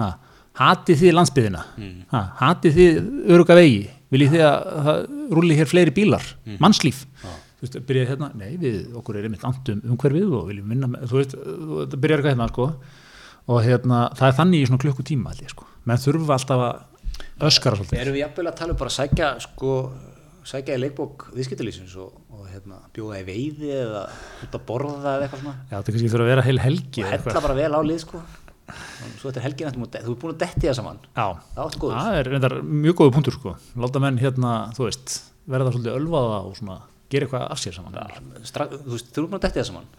Speaker 2: Ha, hatið þið landsbyðina ha, hatið þið öruga vegi? Viljið þið að það rúli hér fleiri bílar? Mannslíf? Þú veist, byrjaði hérna, nei við, okkur er einmitt andum umhverfið og viljum vinna með, þú veist, það eitthvað hérna sko og hérna, það er þannig í svona klukkutíma sko, menn þurfa alltaf að öskara svolítið,
Speaker 1: erum við jafnvel að tala um bara að sækja sko, sækja í leikbók viðskiptalýsins og, og hérna, bjóða í veiði eða út að borða eða eitthvað svona?
Speaker 2: Já það kannski þurfa að vera heil helgi
Speaker 1: og hella bara vel á lið sko. Svo þetta er helgin eftir mútið, þú er búin að detti það saman
Speaker 2: Já,
Speaker 1: það
Speaker 2: er reyndar mjög góðu punktur sko. Láta menn hérna, þú veist, verða svolítið ölvaða og svona, gera eitthvað af sér saman.
Speaker 1: Stra, þú veist, þú er búin að detti það saman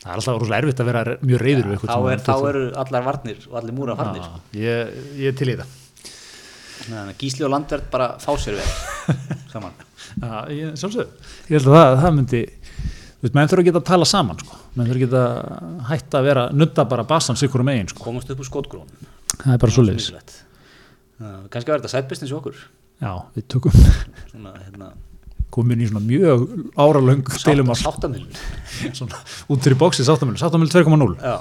Speaker 2: það er alltaf rosalega erfitt að vera mjög reyður við
Speaker 1: þá, er, þá eru allar varnir og allir múra farnir sko.
Speaker 2: ég, ég er til í það.
Speaker 1: Þannig að Gísli og Landverð bara fá sér vel saman.
Speaker 2: Já, ég, sjálfsög, ég held að það, það myndi þú veist, menn þurfa að geta að tala saman sko. menn þurfa að geta hætt að vera nutta bara bassan sikkur um eigin sko.
Speaker 1: komast upp úr skotgrón.
Speaker 2: Það er bara svo leiðis
Speaker 1: kannski var þetta sætbistins í okkur.
Speaker 2: Já, við tökum
Speaker 1: svona, hérna,
Speaker 2: komin í svona mjög áralöng stilum að út fyrir bóksi sáttamölu, sáttamölu 2.0
Speaker 1: já.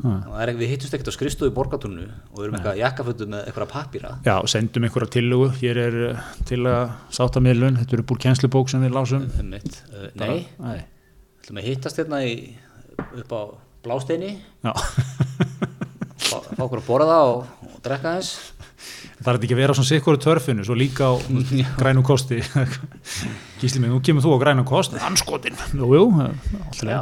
Speaker 2: Ha.
Speaker 1: Það er ekki, við hittust ekkert á skristofu í borgatúrnu og við erum eitthvað jakkafötu með eitthvað pappíra.
Speaker 2: Já, sendum einhverja tillögu. Hér er uh, til að sáttamilun þetta er upp úr kjenslubók sem við lásum.
Speaker 1: Um mitt. Uh, nei,
Speaker 2: Nei.
Speaker 1: ætlum að hittast hérna í, upp á blásteini.
Speaker 2: Já.
Speaker 1: fá, okkur að borða og, og drekka þess
Speaker 2: það er þetta ekki að vera svona sikkur törfinu svo líka á grænum kosti? Gísli mig, nú kemur þú á grænum kost. Anskotin, jú, jú alltaf
Speaker 1: Já,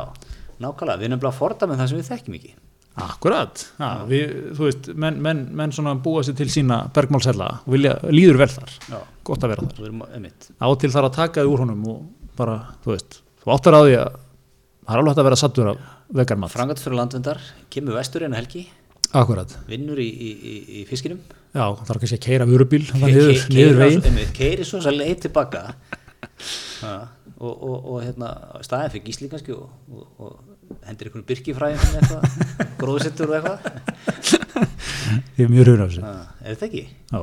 Speaker 1: nákvæmlega, við erum bara að forda með það sem við þekkjum ekki.
Speaker 2: Akkurat, ja, við, þú veist, menn, menn, menn svona búa sér til sína bergmálsella og vilja, líður vel þar,
Speaker 1: Já,
Speaker 2: gott að vera þar.
Speaker 1: við erum um mitt
Speaker 2: Á og til þar að taka þið úr honum og bara, þú veist, þú áttar á því að það er alveg hægt að vera sattur af vegarmat.
Speaker 1: Frangat fyrir landvendar, kemur vestur en helgi
Speaker 2: Akkurat,
Speaker 1: vinnur í, í, í, fiskinum.
Speaker 2: Já, það er kannski að keira vörubíl,
Speaker 1: keiri svo svo leið tilbaka og, og, og hérna staðið fyrir gísli kannski og, og, og hendur einhvern byrkifræðin eitthvað, gróðsettur og eitthvað.
Speaker 2: Ég er mjög raun af þessu.
Speaker 1: er þetta ekki?
Speaker 2: Já,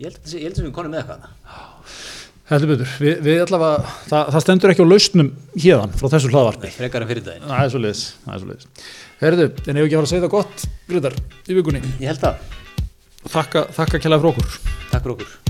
Speaker 1: Ég held að held sem við konum með eitthvað.
Speaker 2: Heldur betur, við, við allavega, það, það stendur ekki á lausnum hérðan frá þessu hlaðvarpi.
Speaker 1: frekar en fyrir daginn.
Speaker 2: Það er svo leiðis, er. Herðu, en ef ekki að fara að segja það gott, Grytar, í vikunni.
Speaker 1: Ég held það,
Speaker 2: Þakka, þakka kjælega frá okkur.
Speaker 1: takk fyrir okkur